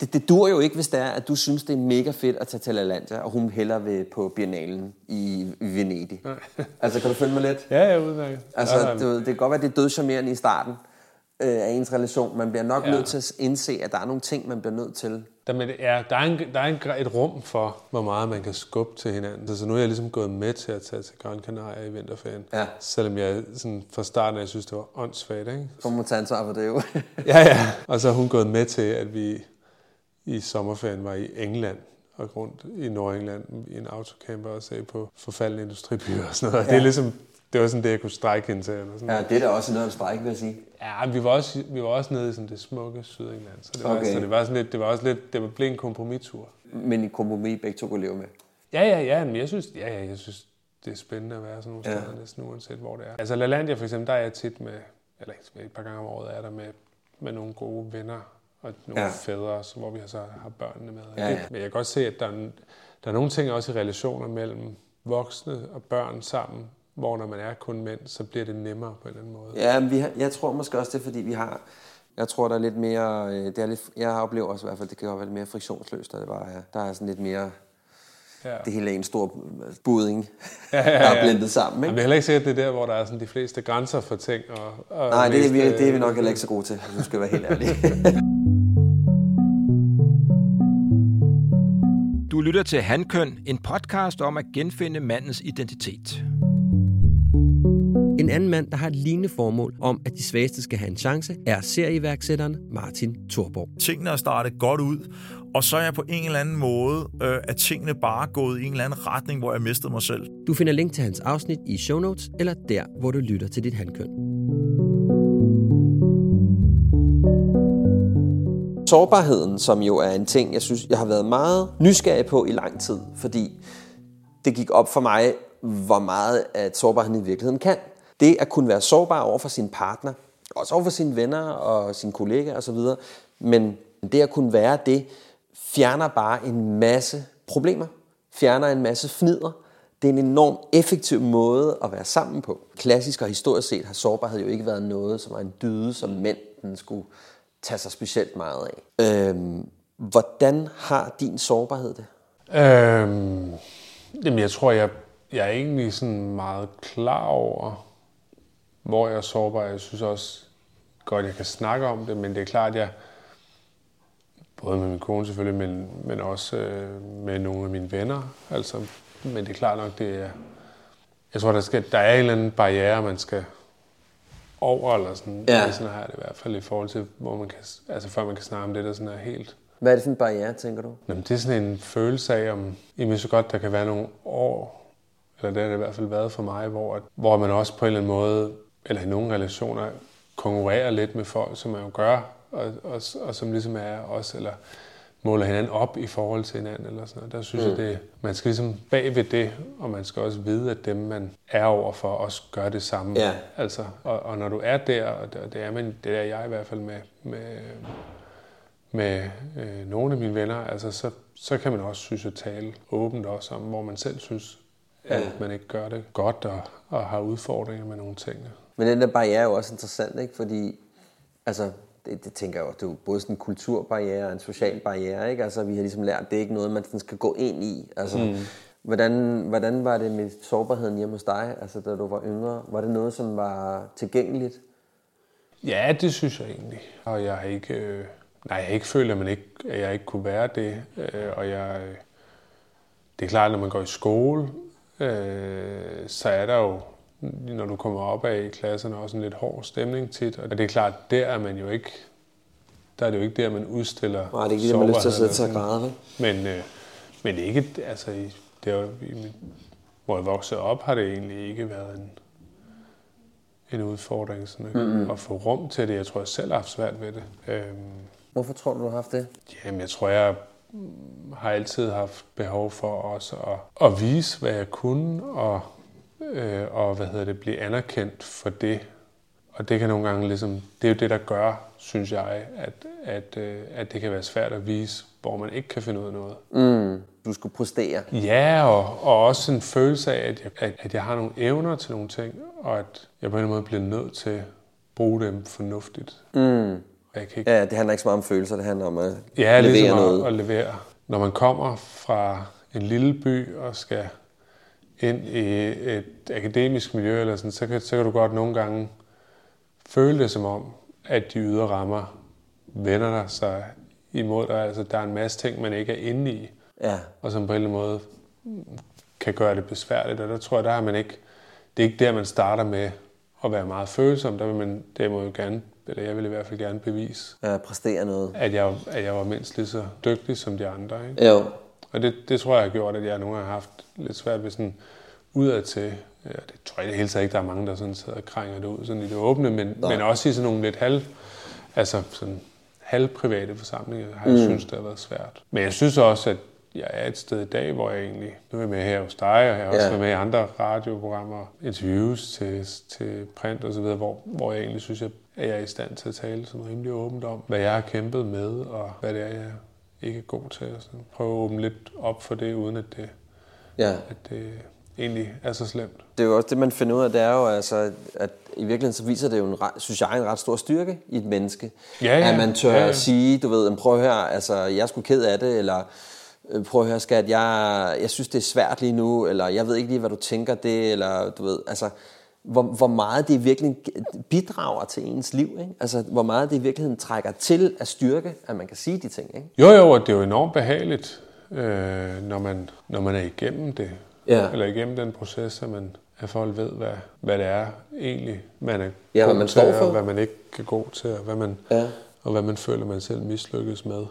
det, det dur jo ikke, hvis det er, at du synes, det er mega fedt at tage til Lalandia, og hun hellere vil på Biennalen i, i Venedig. altså, kan du følge mig lidt? Ja, ja, udmærket. Altså, ja, det, det kan godt være, det er dødcharmerende i starten øh, af ens relation. Man bliver nok ja. Ja. nødt til at indse, at der er nogle ting, man bliver nødt til. Der, ja, der er, en, der er en, et rum for, hvor meget man kan skubbe til hinanden. Så nu er jeg ligesom gået med til at tage til Gran Canaria i vinterferien. Ja. Selvom jeg sådan, fra starten af synes, det var åndssvagt. Ikke? Så må tage ansvar for det jo. Ja, ja. Og så har hun gået med til, at vi i sommerferien var i England og rundt i Nordengland i en autocamper og se på forfaldende industribyer og sådan noget. Ja. Det er ligesom, det var sådan det, jeg kunne strække hende til. Eller sådan ja, det er da også noget en stræk, vil jeg sige. Ja, vi var også, vi var også nede i sådan det smukke Sydengland, så det var, Okay. så det var sådan lidt, det var også lidt, det blev en kompromistur. Men i kompromis, begge to kunne leve med. Ja, ja, ja, men jeg synes, ja, ja, jeg synes, det er spændende at være sådan nogle Ja. steder, næsten uanset hvor det er. Altså LaLandia for eksempel, der er jeg tit med, eller et par gange om året er der med, med nogle gode venner og nogle Ja. fædre, hvor vi så har børnene med. Ja, ja. Men jeg kan godt se, at der er, en- der er nogle ting også i relationer mellem voksne og børn sammen, hvor når man er kun mænd, så bliver det nemmere på en eller anden måde. Ja, men vi har, jeg tror måske også, det er, fordi vi har... Jeg tror, der er lidt mere... øh, Det er lidt, jeg oplever også i hvert fald, det kan godt være lidt mere friktionsløst, og det bare er, der er sådan lidt mere... Ja. Det hele er en stor budding, Ja, ja, der er ja. blendet sammen, Jamen, ikke? det er heller ikke sikkert, det er der, hvor der er sådan de fleste grænser for ting. Og, og Nej, det er, vi, det er vi øh, nok heller ikke så gode til, hvis du skal være helt ærlig. Du lytter til Handkøn, en podcast om at genfinde mandens identitet. En anden mand, der har et lignende formål om, at de svageste skal have en chance, er serieværksætteren Martin Thorborg. tingene er startet godt ud, og så er jeg på en eller anden måde, øh, at tingene bare er gået i en eller anden retning, hvor jeg mistede mig selv. Du finder link til hans afsnit i show notes, eller der, hvor du lytter til dit handkøn. Sårbarheden, som jo er en ting, jeg synes, jeg har været meget nysgerrig på i lang tid, fordi det gik op for mig, hvor meget at sårbarheden i virkeligheden kan. Det at kunne være sårbar over for sin partner, også over for sine venner og sine kollegaer osv., men det at kunne være det, fjerner bare en masse problemer, fjerner en masse fnider. Det er en enorm effektiv måde at være sammen på. Klassisk og historisk set har sårbarhed jo ikke været noget, som var en dyde, som mænd skulle tage sig specielt meget af. Øhm, hvordan har din sårbarhed det? Øhm, jamen, jeg tror, jeg, jeg er egentlig sådan meget klar over, hvor jeg er sårbar. Jeg synes også godt, jeg kan snakke om det, men det er klart, at jeg, både med min kone selvfølgelig, men, men også øh, med nogle af mine venner, altså, men det er klart nok, det er, jeg tror, der, skal, der er en eller anden barriere, man skal over, eller sådan, Ja. ja. sådan har det i hvert fald i forhold til, hvor man kan, altså før man kan snakke om det, der sådan er helt Hvad er det for en barriere, tænker du? Jamen, det er sådan en følelse af, om jamen, så godt der kan være nogle år, eller det har det i hvert fald været for mig, hvor, at- hvor man også på en eller anden måde, eller i nogle relationer, konkurrerer lidt med folk, som man jo gør, og, og, og som ligesom er også, eller måler hinanden op i forhold til hinanden, eller sådan noget. Der synes mm. jeg, det, man skal ligesom bag ved det, og man skal også vide, at dem, man er over for, også gør det samme. Ja. Altså, og, og når du er der, og det, det er man, det er jeg i hvert fald med, med, med øh, nogle af mine venner, altså, så, så kan man også, synes jeg, tale åbent også om, hvor man selv synes, at Ja. man ikke gør det godt, og, og har udfordringer med nogle ting. Men den der barriere er jo også interessant, ikke? Fordi, altså, det, det tænker jeg jo, det er jo både sådan en kulturbarriere og en social barriere, ikke? Altså, vi har ligesom lært, det er ikke noget, man sådan skal gå ind i. Altså, mm. hvordan, hvordan var det med sårbarheden hjemme hos dig, altså, da du var yngre? Var det noget, som var tilgængeligt? Ja, det synes jeg egentlig. Og jeg har ikke, øh, nej, jeg har ikke følt, at, man ikke, at jeg ikke kunne være det. Øh, og jeg, øh, det er klart, når man går i skole, øh, så er der jo, når du kommer op af i klasserne, også en lidt hård stemning tit. Og det er klart, der er man jo ikke, der er det jo ikke der, man udstiller Nej, det er ikke det, man lyst til at og sårbarheden. græde, vel? Men, øh, men det er ikke, altså, i- det er jo, i, mit- hvor jeg voksede op, har det egentlig ikke været en, en udfordring sådan, mm-hmm. at få rum til det. Jeg tror, jeg selv har haft svært ved det. Øhm, Hvorfor tror du, du har haft det? jamen, jeg tror, jeg har altid haft behov for også at, at vise, hvad jeg kunne, og, øh, og hvad hedder det, blive anerkendt for det. Og det kan nogle gange ligesom, det er jo det, der gør, synes jeg, at, at, øh, at det kan være svært at vise, hvor man ikke kan finde ud af noget. Mm, du skulle præstere. Ja, og, og også en følelse af, at jeg, at, at jeg har nogle evner til nogle ting, og at jeg på en eller anden måde bliver nødt til at bruge dem fornuftigt. Mm. Jeg kan ikke Ja, det handler ikke så meget om følelser, det handler om at Ja, levere ligesom noget. At, at levere. Når man kommer fra en lille by og skal ind i et akademisk miljø, eller sådan, så, kan, så kan du godt nogle gange føle det som om, at de ydre rammer vender dig sig imod dig. Altså, der er en masse ting, man ikke er inde i, Ja. og som på en eller anden måde kan gøre det besværligt. Og der tror jeg, der har man ikke... Det er ikke der, man starter med at være meget følsom. Der vil man derimod jo gerne, eller jeg vil i hvert fald gerne bevise, Ja, præstere noget. at jeg, at jeg var mindst lige så dygtig som de andre. Ikke? Jo. Og det, det tror jeg har gjort, at jeg nogle gange har haft lidt svært ved sådan udad til. Ja, det tror jeg i det hele taget ikke, der er mange, der sådan sidder og krænger det ud sådan i det åbne, men, men også i sådan nogle lidt halv, altså sådan halvprivate forsamlinger, har jeg mm. synes, det har været svært. Men jeg synes også, at jeg er et sted i dag, hvor jeg egentlig, nu er jeg med her hos dig, og jeg har også Ja. været med i andre radioprogrammer, interviews til, til print og så videre, hvor, hvor jeg egentlig synes, at jeg er i stand til at tale sådan rimelig åbent om, hvad jeg har kæmpet med, og hvad det er, jeg ikke er god til. Og så prøve at åbne lidt op for det, uden at det, Ja. at det egentlig er så slemt. Det er jo også det, man finder ud af, det er jo altså, at i virkeligheden så viser det jo, en synes jeg, en ret stor styrke i et menneske. Ja, ja. At man tør Ja, ja. at sige, du ved, "Men prøv høre, altså, jeg er sgu ked af det, eller "Øh, prøv at høre, skat, jeg, jeg synes, det er svært lige nu, eller jeg ved ikke lige, hvad du tænker det, eller du ved, altså, hvor, hvor meget det virkelig bidrager til ens liv, ikke? Altså, hvor meget det i virkeligheden trækker til af styrke, at man kan sige de ting, ikke? Jo, jo, og det er jo enormt behageligt, øh, når, man, når man er igennem det. Ja. Eller igennem den proces, at, man, at folk ved, hvad, hvad det er egentlig, man er Ja, hvad man til, står for. og hvad man ikke er god til, og hvad man, Ja. og hvad man føler, man selv mislykkes med.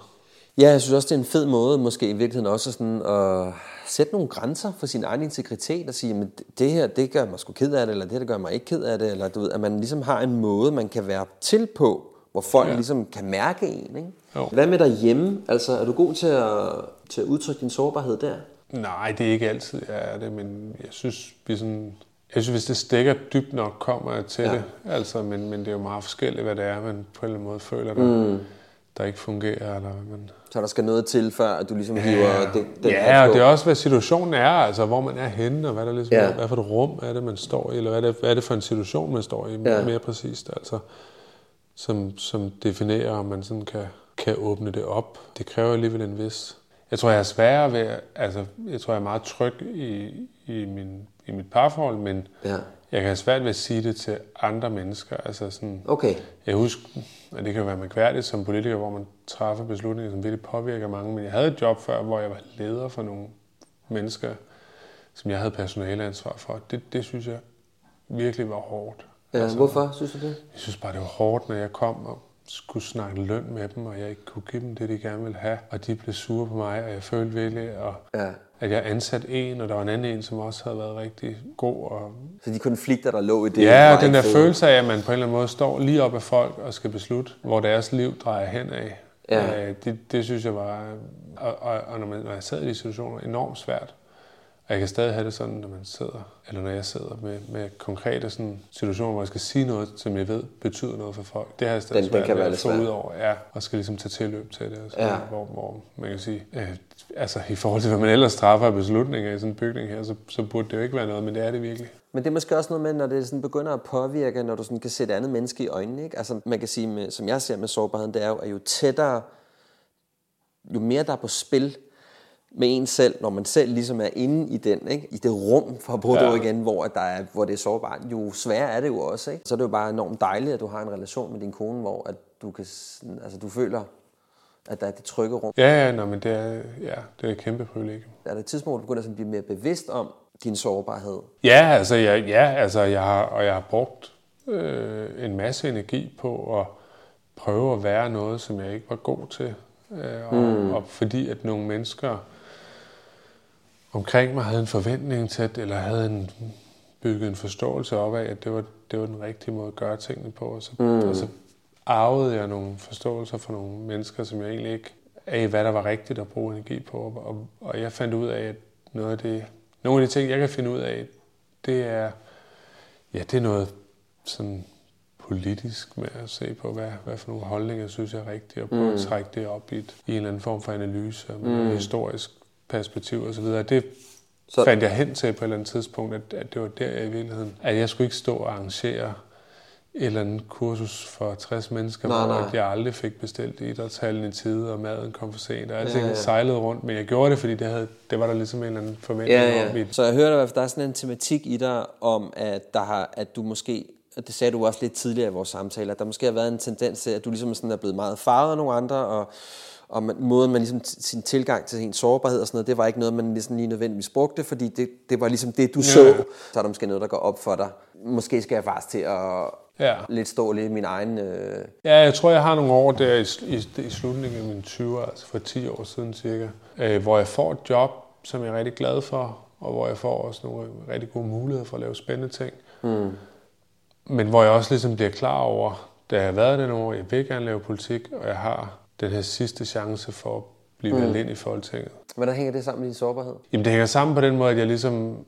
Ja, jeg synes også, det er en fed måde, måske i virkeligheden også sådan at sætte nogle grænser for sin egen integritet og sige, men det her, det gør mig sgu ked af det, eller det her, det gør mig ikke ked af det, eller du ved, at man ligesom har en måde, man kan være til på, hvor folk ja. Ligesom kan mærke en, ikke? Jo. Hvad med derhjemme? Altså, er du god til at, til at udtrykke din sårbarhed der? Nej, det er ikke altid, jeg er det, men jeg synes, vi sådan, jeg synes, hvis det stikker dybt nok, kommer jeg til ja. det. Altså, men, men det er jo meget forskelligt, hvad det er, man på en eller anden måde føler, der, mm. Der ikke fungerer. Eller hvad man... Så der skal noget til, før at du ligesom hiver den, den ja, og det er også, hvad situationen er, altså hvor man er henne, og hvad, der ligesom Ja. ja. hvad for et rum er det, man står i, eller hvad er det, hvad er det for en situation, man står i, Ja. ja. mere præcist, altså, som, som definerer, om man sådan kan, kan åbne det op. Det kræver alligevel en vis... Jeg tror, jeg er sværere ved, altså, jeg tror, jeg er meget tryg i, i, min, i mit parforhold, men Ja. jeg kan have svært ved at sige det til andre mennesker. Altså sådan, Okay. jeg husker, og det kan være mærkværdigt som politiker, hvor man træffer beslutninger, som virkelig påvirker mange, men jeg havde et job før, hvor jeg var leder for nogle mennesker, som jeg havde personaleansvar for. Det, det synes jeg virkelig var hårdt. Ja, hvorfor synes du det? Jeg synes bare, det var hårdt, når jeg kom og skulle snakke løn med dem, og jeg ikke kunne give dem det, de gerne ville have, og de blev sure på mig, og jeg følte virkelig, og, Ja. At jeg ansat en, og der var en anden en, som også havde været rigtig god. Og... Så de konflikter, der lå i det... Ja, og den der følelse af, at man på en eller anden måde står lige op af folk og skal beslutte, hvor deres liv drejer hen af. Ja. Øh, det, det synes jeg var, og, og, og når, man, når jeg sad i de situationer, enormt svært. Og jeg kan stadig have det sådan, når man sidder, eller når jeg sidder med, med konkrete sådan, situationer, hvor jeg skal sige noget, som jeg ved betyder noget for folk. Det har jeg stadig Den- den svært kan ved være lidt ud over, ja, og skal ligesom tage tilløb til det. Og sådan, ja. hvor, hvor man kan sige, øh, altså i forhold til, hvad man ellers træffer af beslutninger i sådan en bygning her, så, så burde det jo ikke være noget, men det er det virkelig. Men det er måske også noget med, når det sådan begynder at påvirke, når du sådan kan sætte andet menneske i øjnene. Ikke? Altså, man kan sige, med, som jeg ser med sårbarheden, det er jo, at jo tættere, jo mere der er på spil med en selv, når man selv ligesom er inde i den, ikke? i det rum, for at bruge ja. det igen, hvor, der er, hvor det er sårbart, jo sværere er det jo også. Ikke? Så er det jo bare enormt dejligt, at du har en relation med din kone, hvor at du, kan, altså, du føler, at der er det trygge rum. Ja, ja, nå, men det er, ja, det er et kæmpe privilegium. Er der et tidspunkt, hvor du begynder sådan at blive mere bevidst om din sårbarhed? Ja, altså, jeg, ja, altså jeg har, og jeg har brugt øh, en masse energi på at prøve at være noget, som jeg ikke var god til. Øh, og, mm. og fordi at nogle mennesker omkring mig havde en forventning til, at, eller havde en, bygget en forståelse op af, at det var, det var den rigtige måde at gøre tingene på. Og så, mm. og så arvede jeg nogle forståelser for nogle mennesker, som jeg egentlig ikke af, hvad der var rigtigt at bruge energi på. Og, og jeg fandt ud af, at noget af det, nogle af de ting, jeg kan finde ud af, det er, ja, det er noget sådan politisk med at se på, hvad, hvad for nogle holdninger jeg synes jeg er rigtige, og prøve mm. at trække det op i, et, i en eller anden form for analyse, med mm. historisk perspektiv osv. Det så... fandt jeg hen til på et eller andet tidspunkt, at, at det var der jeg i virkeligheden, at jeg skulle ikke stå og arrangere et eller andet kursus for 60 mennesker, Nej, hvor nej. jeg aldrig fik bestilt idrætshallen i tide, og maden kom for sent, og alting Ja, ja, ja. ja. sejlede rundt. Men jeg gjorde det, fordi det, havde, det var der ligesom en eller anden forventning om. I, Så jeg hørte i hvert fald, der er sådan en tematik i dig om, at, der har, at du måske, og det sagde du også lidt tidligere i vores samtale, at der måske har været en tendens til, at du ligesom sådan er blevet meget farvet af nogle andre, og, og man, måden man ligesom, sin tilgang til sin sårbarhed og sådan noget, det var ikke noget, man ligesom lige nødvendigvis brugte, fordi det, det var ligesom det, du så. Ja. Så er der måske noget, der går op for dig. Måske skal jeg faktisk til at Ja. lidt stå lidt i min egen... Øh, Ja, jeg tror, jeg har nogle år der i, i, i slutningen af mine 20'er, altså for 10 år siden cirka, øh, hvor jeg får et job, som jeg er rigtig glad for, og hvor jeg får også nogle rigtig gode muligheder for at lave spændende ting. Mm. Men hvor jeg også ligesom bliver klar over, da jeg har været nogle år, jeg vil gerne lave politik, og jeg har den her sidste chance for at blive mm. valgt ind i Folketinget. hvordan hænger det sammen med din sårbarhed? Jamen, det hænger sammen på den måde, at jeg ligesom,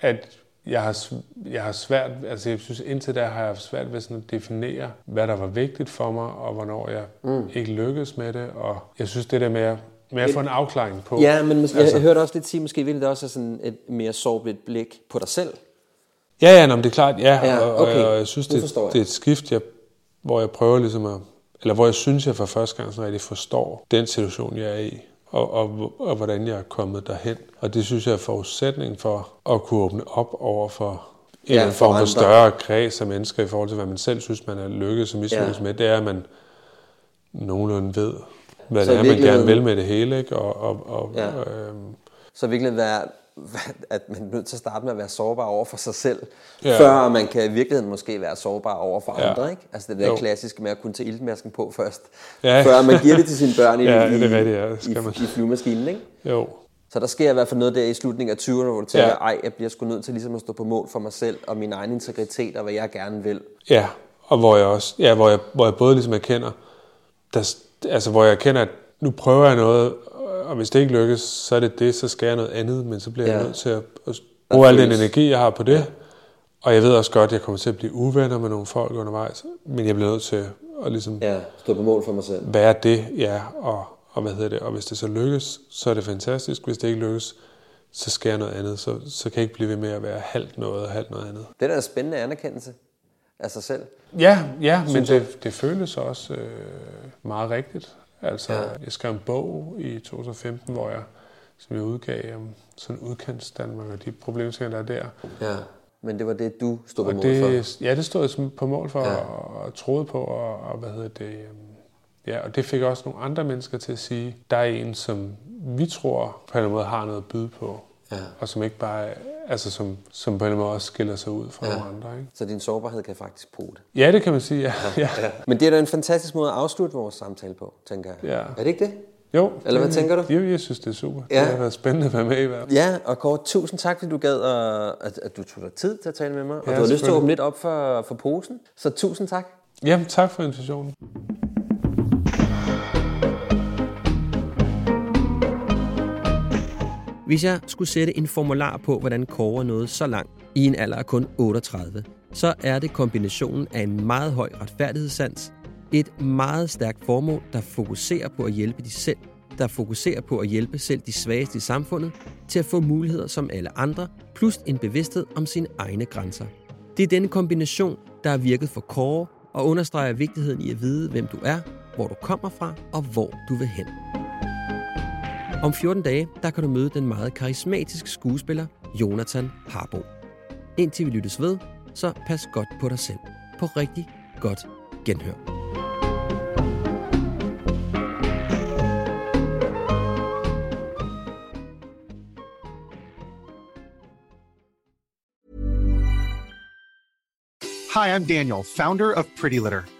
at jeg har, jeg har svært, altså jeg synes indtil da har jeg haft svært ved sådan at definere, hvad der var vigtigt for mig, og hvornår jeg mm. ikke lykkedes med det, og jeg synes det der med at, med at få en afklaring på. Ja, men måske, altså, jeg, hørte også lidt sige, måske ville det også have sådan et mere sårbart blik på dig selv. Ja, ja, nå, men det er klart, ja, Ja, og, okay. og, og jeg synes, det, jeg. det er et skift, jeg, hvor jeg prøver ligesom at, eller hvor jeg synes, jeg for første gang sådan rigtig forstår den situation, jeg er i, og, og, og hvordan jeg er kommet derhen. Og det synes jeg er forudsætning for at kunne åbne op over for en Ja, ja, for form for større kreds af mennesker i forhold til, hvad man selv synes, man er lykkedes og mislykkes Ja. med. Det er, at man nogenlunde ved, hvad Så det er, man gerne vil med det hele. Ikke? Og, og, og, Ja. øhm, Så virkelig være, at man er nødt til at starte med at være sårbar over for sig selv, ja. Før man kan i virkeligheden måske være sårbar over for Ja. andre. Ikke? Altså det der Jo. klassiske med at kunne tage iltmasken på først, Ja. før man giver det til sine børn i, Ja, i, det er rigtigt, ja, det i, skal man. i flyvemaskinen. Ikke? jo, Så der sker i hvert fald noget der i slutningen af 20'erne, hvor du tænker, Ja. ej, jeg bliver sgu nødt til ligesom at stå på mål for mig selv, og min egen integritet, og hvad jeg gerne vil. Ja, og hvor jeg også, ja, hvor jeg, hvor jeg både ligesom erkender, der, altså hvor jeg erkender, at nu prøver jeg noget, og hvis det ikke lykkes, så er det det, så skal jeg noget andet, men så bliver ja. Jeg nødt til at, bruge al den energi, jeg har på det. Ja. Og jeg ved også godt, at jeg kommer til at blive uvenner med nogle folk undervejs, men jeg bliver nødt til at ligesom ja. Stå på mål for mig selv. være det, ja, og, og hvad hedder det, og hvis det så lykkes, så er det fantastisk, hvis det ikke lykkes, så skal jeg noget andet, så, så kan jeg ikke blive ved med at være halvt noget og halvt noget andet. Det er da en spændende anerkendelse af sig selv. Ja, ja men det, det føles også øh, meget rigtigt. Altså, ja. jeg skrev en bog i 2015, hvor jeg, som jeg udgav om sådan udkants Danmark og de problemstillinger, der er der. Ja. Men det var det, du stod på Og mål for. det, ja, det stod jeg på mål for Ja. og, og troede på, og, og hvad hedder det... øhm, Ja, og det fik også nogle andre mennesker til at sige, der er en, som vi tror på en eller anden måde har noget at byde på, Ja. og som ikke bare, altså som, som på en måde også skiller sig ud fra Ja. ja. andre. Ikke? Så din sårbarhed kan faktisk bruge det. Ja, det kan man sige, ja. ja. Men det er da en fantastisk måde at afslutte vores samtale på, tænker jeg. Ja. Er det ikke det? Jo. Eller hvad tænker du? Jo, jeg synes, det er super. Ja. Det har været spændende at være med i hvert fald. Ja, og Kåre, tusind tak, fordi du gad, at, at, at du tog dig tid til at tale med mig. Og Ja, du har lyst til at åbne lidt op for, for posen. Så tusind tak. Jamen, tak for invitationen. Hvis jeg skulle sætte en formular på, hvordan Kåre nåede så langt i en alder af kun 38, så er det kombinationen af en meget høj retfærdighedssans, et meget stærkt formål, der fokuserer på at hjælpe de selv, der fokuserer på at hjælpe selv de svageste i samfundet til at få muligheder som alle andre, plus en bevidsthed om sine egne grænser. Det er denne kombination, der har virket for Kåre og understreger vigtigheden i at vide, hvem du er, hvor du kommer fra og hvor du vil hen. Om 14 dage, der kan du møde den meget karismatiske skuespiller Jonathan Harbo. Indtil vi lyttes ved, så pas godt på dig selv. På rigtig godt genhør. Hi, I'm Daniel, founder of Pretty Litter.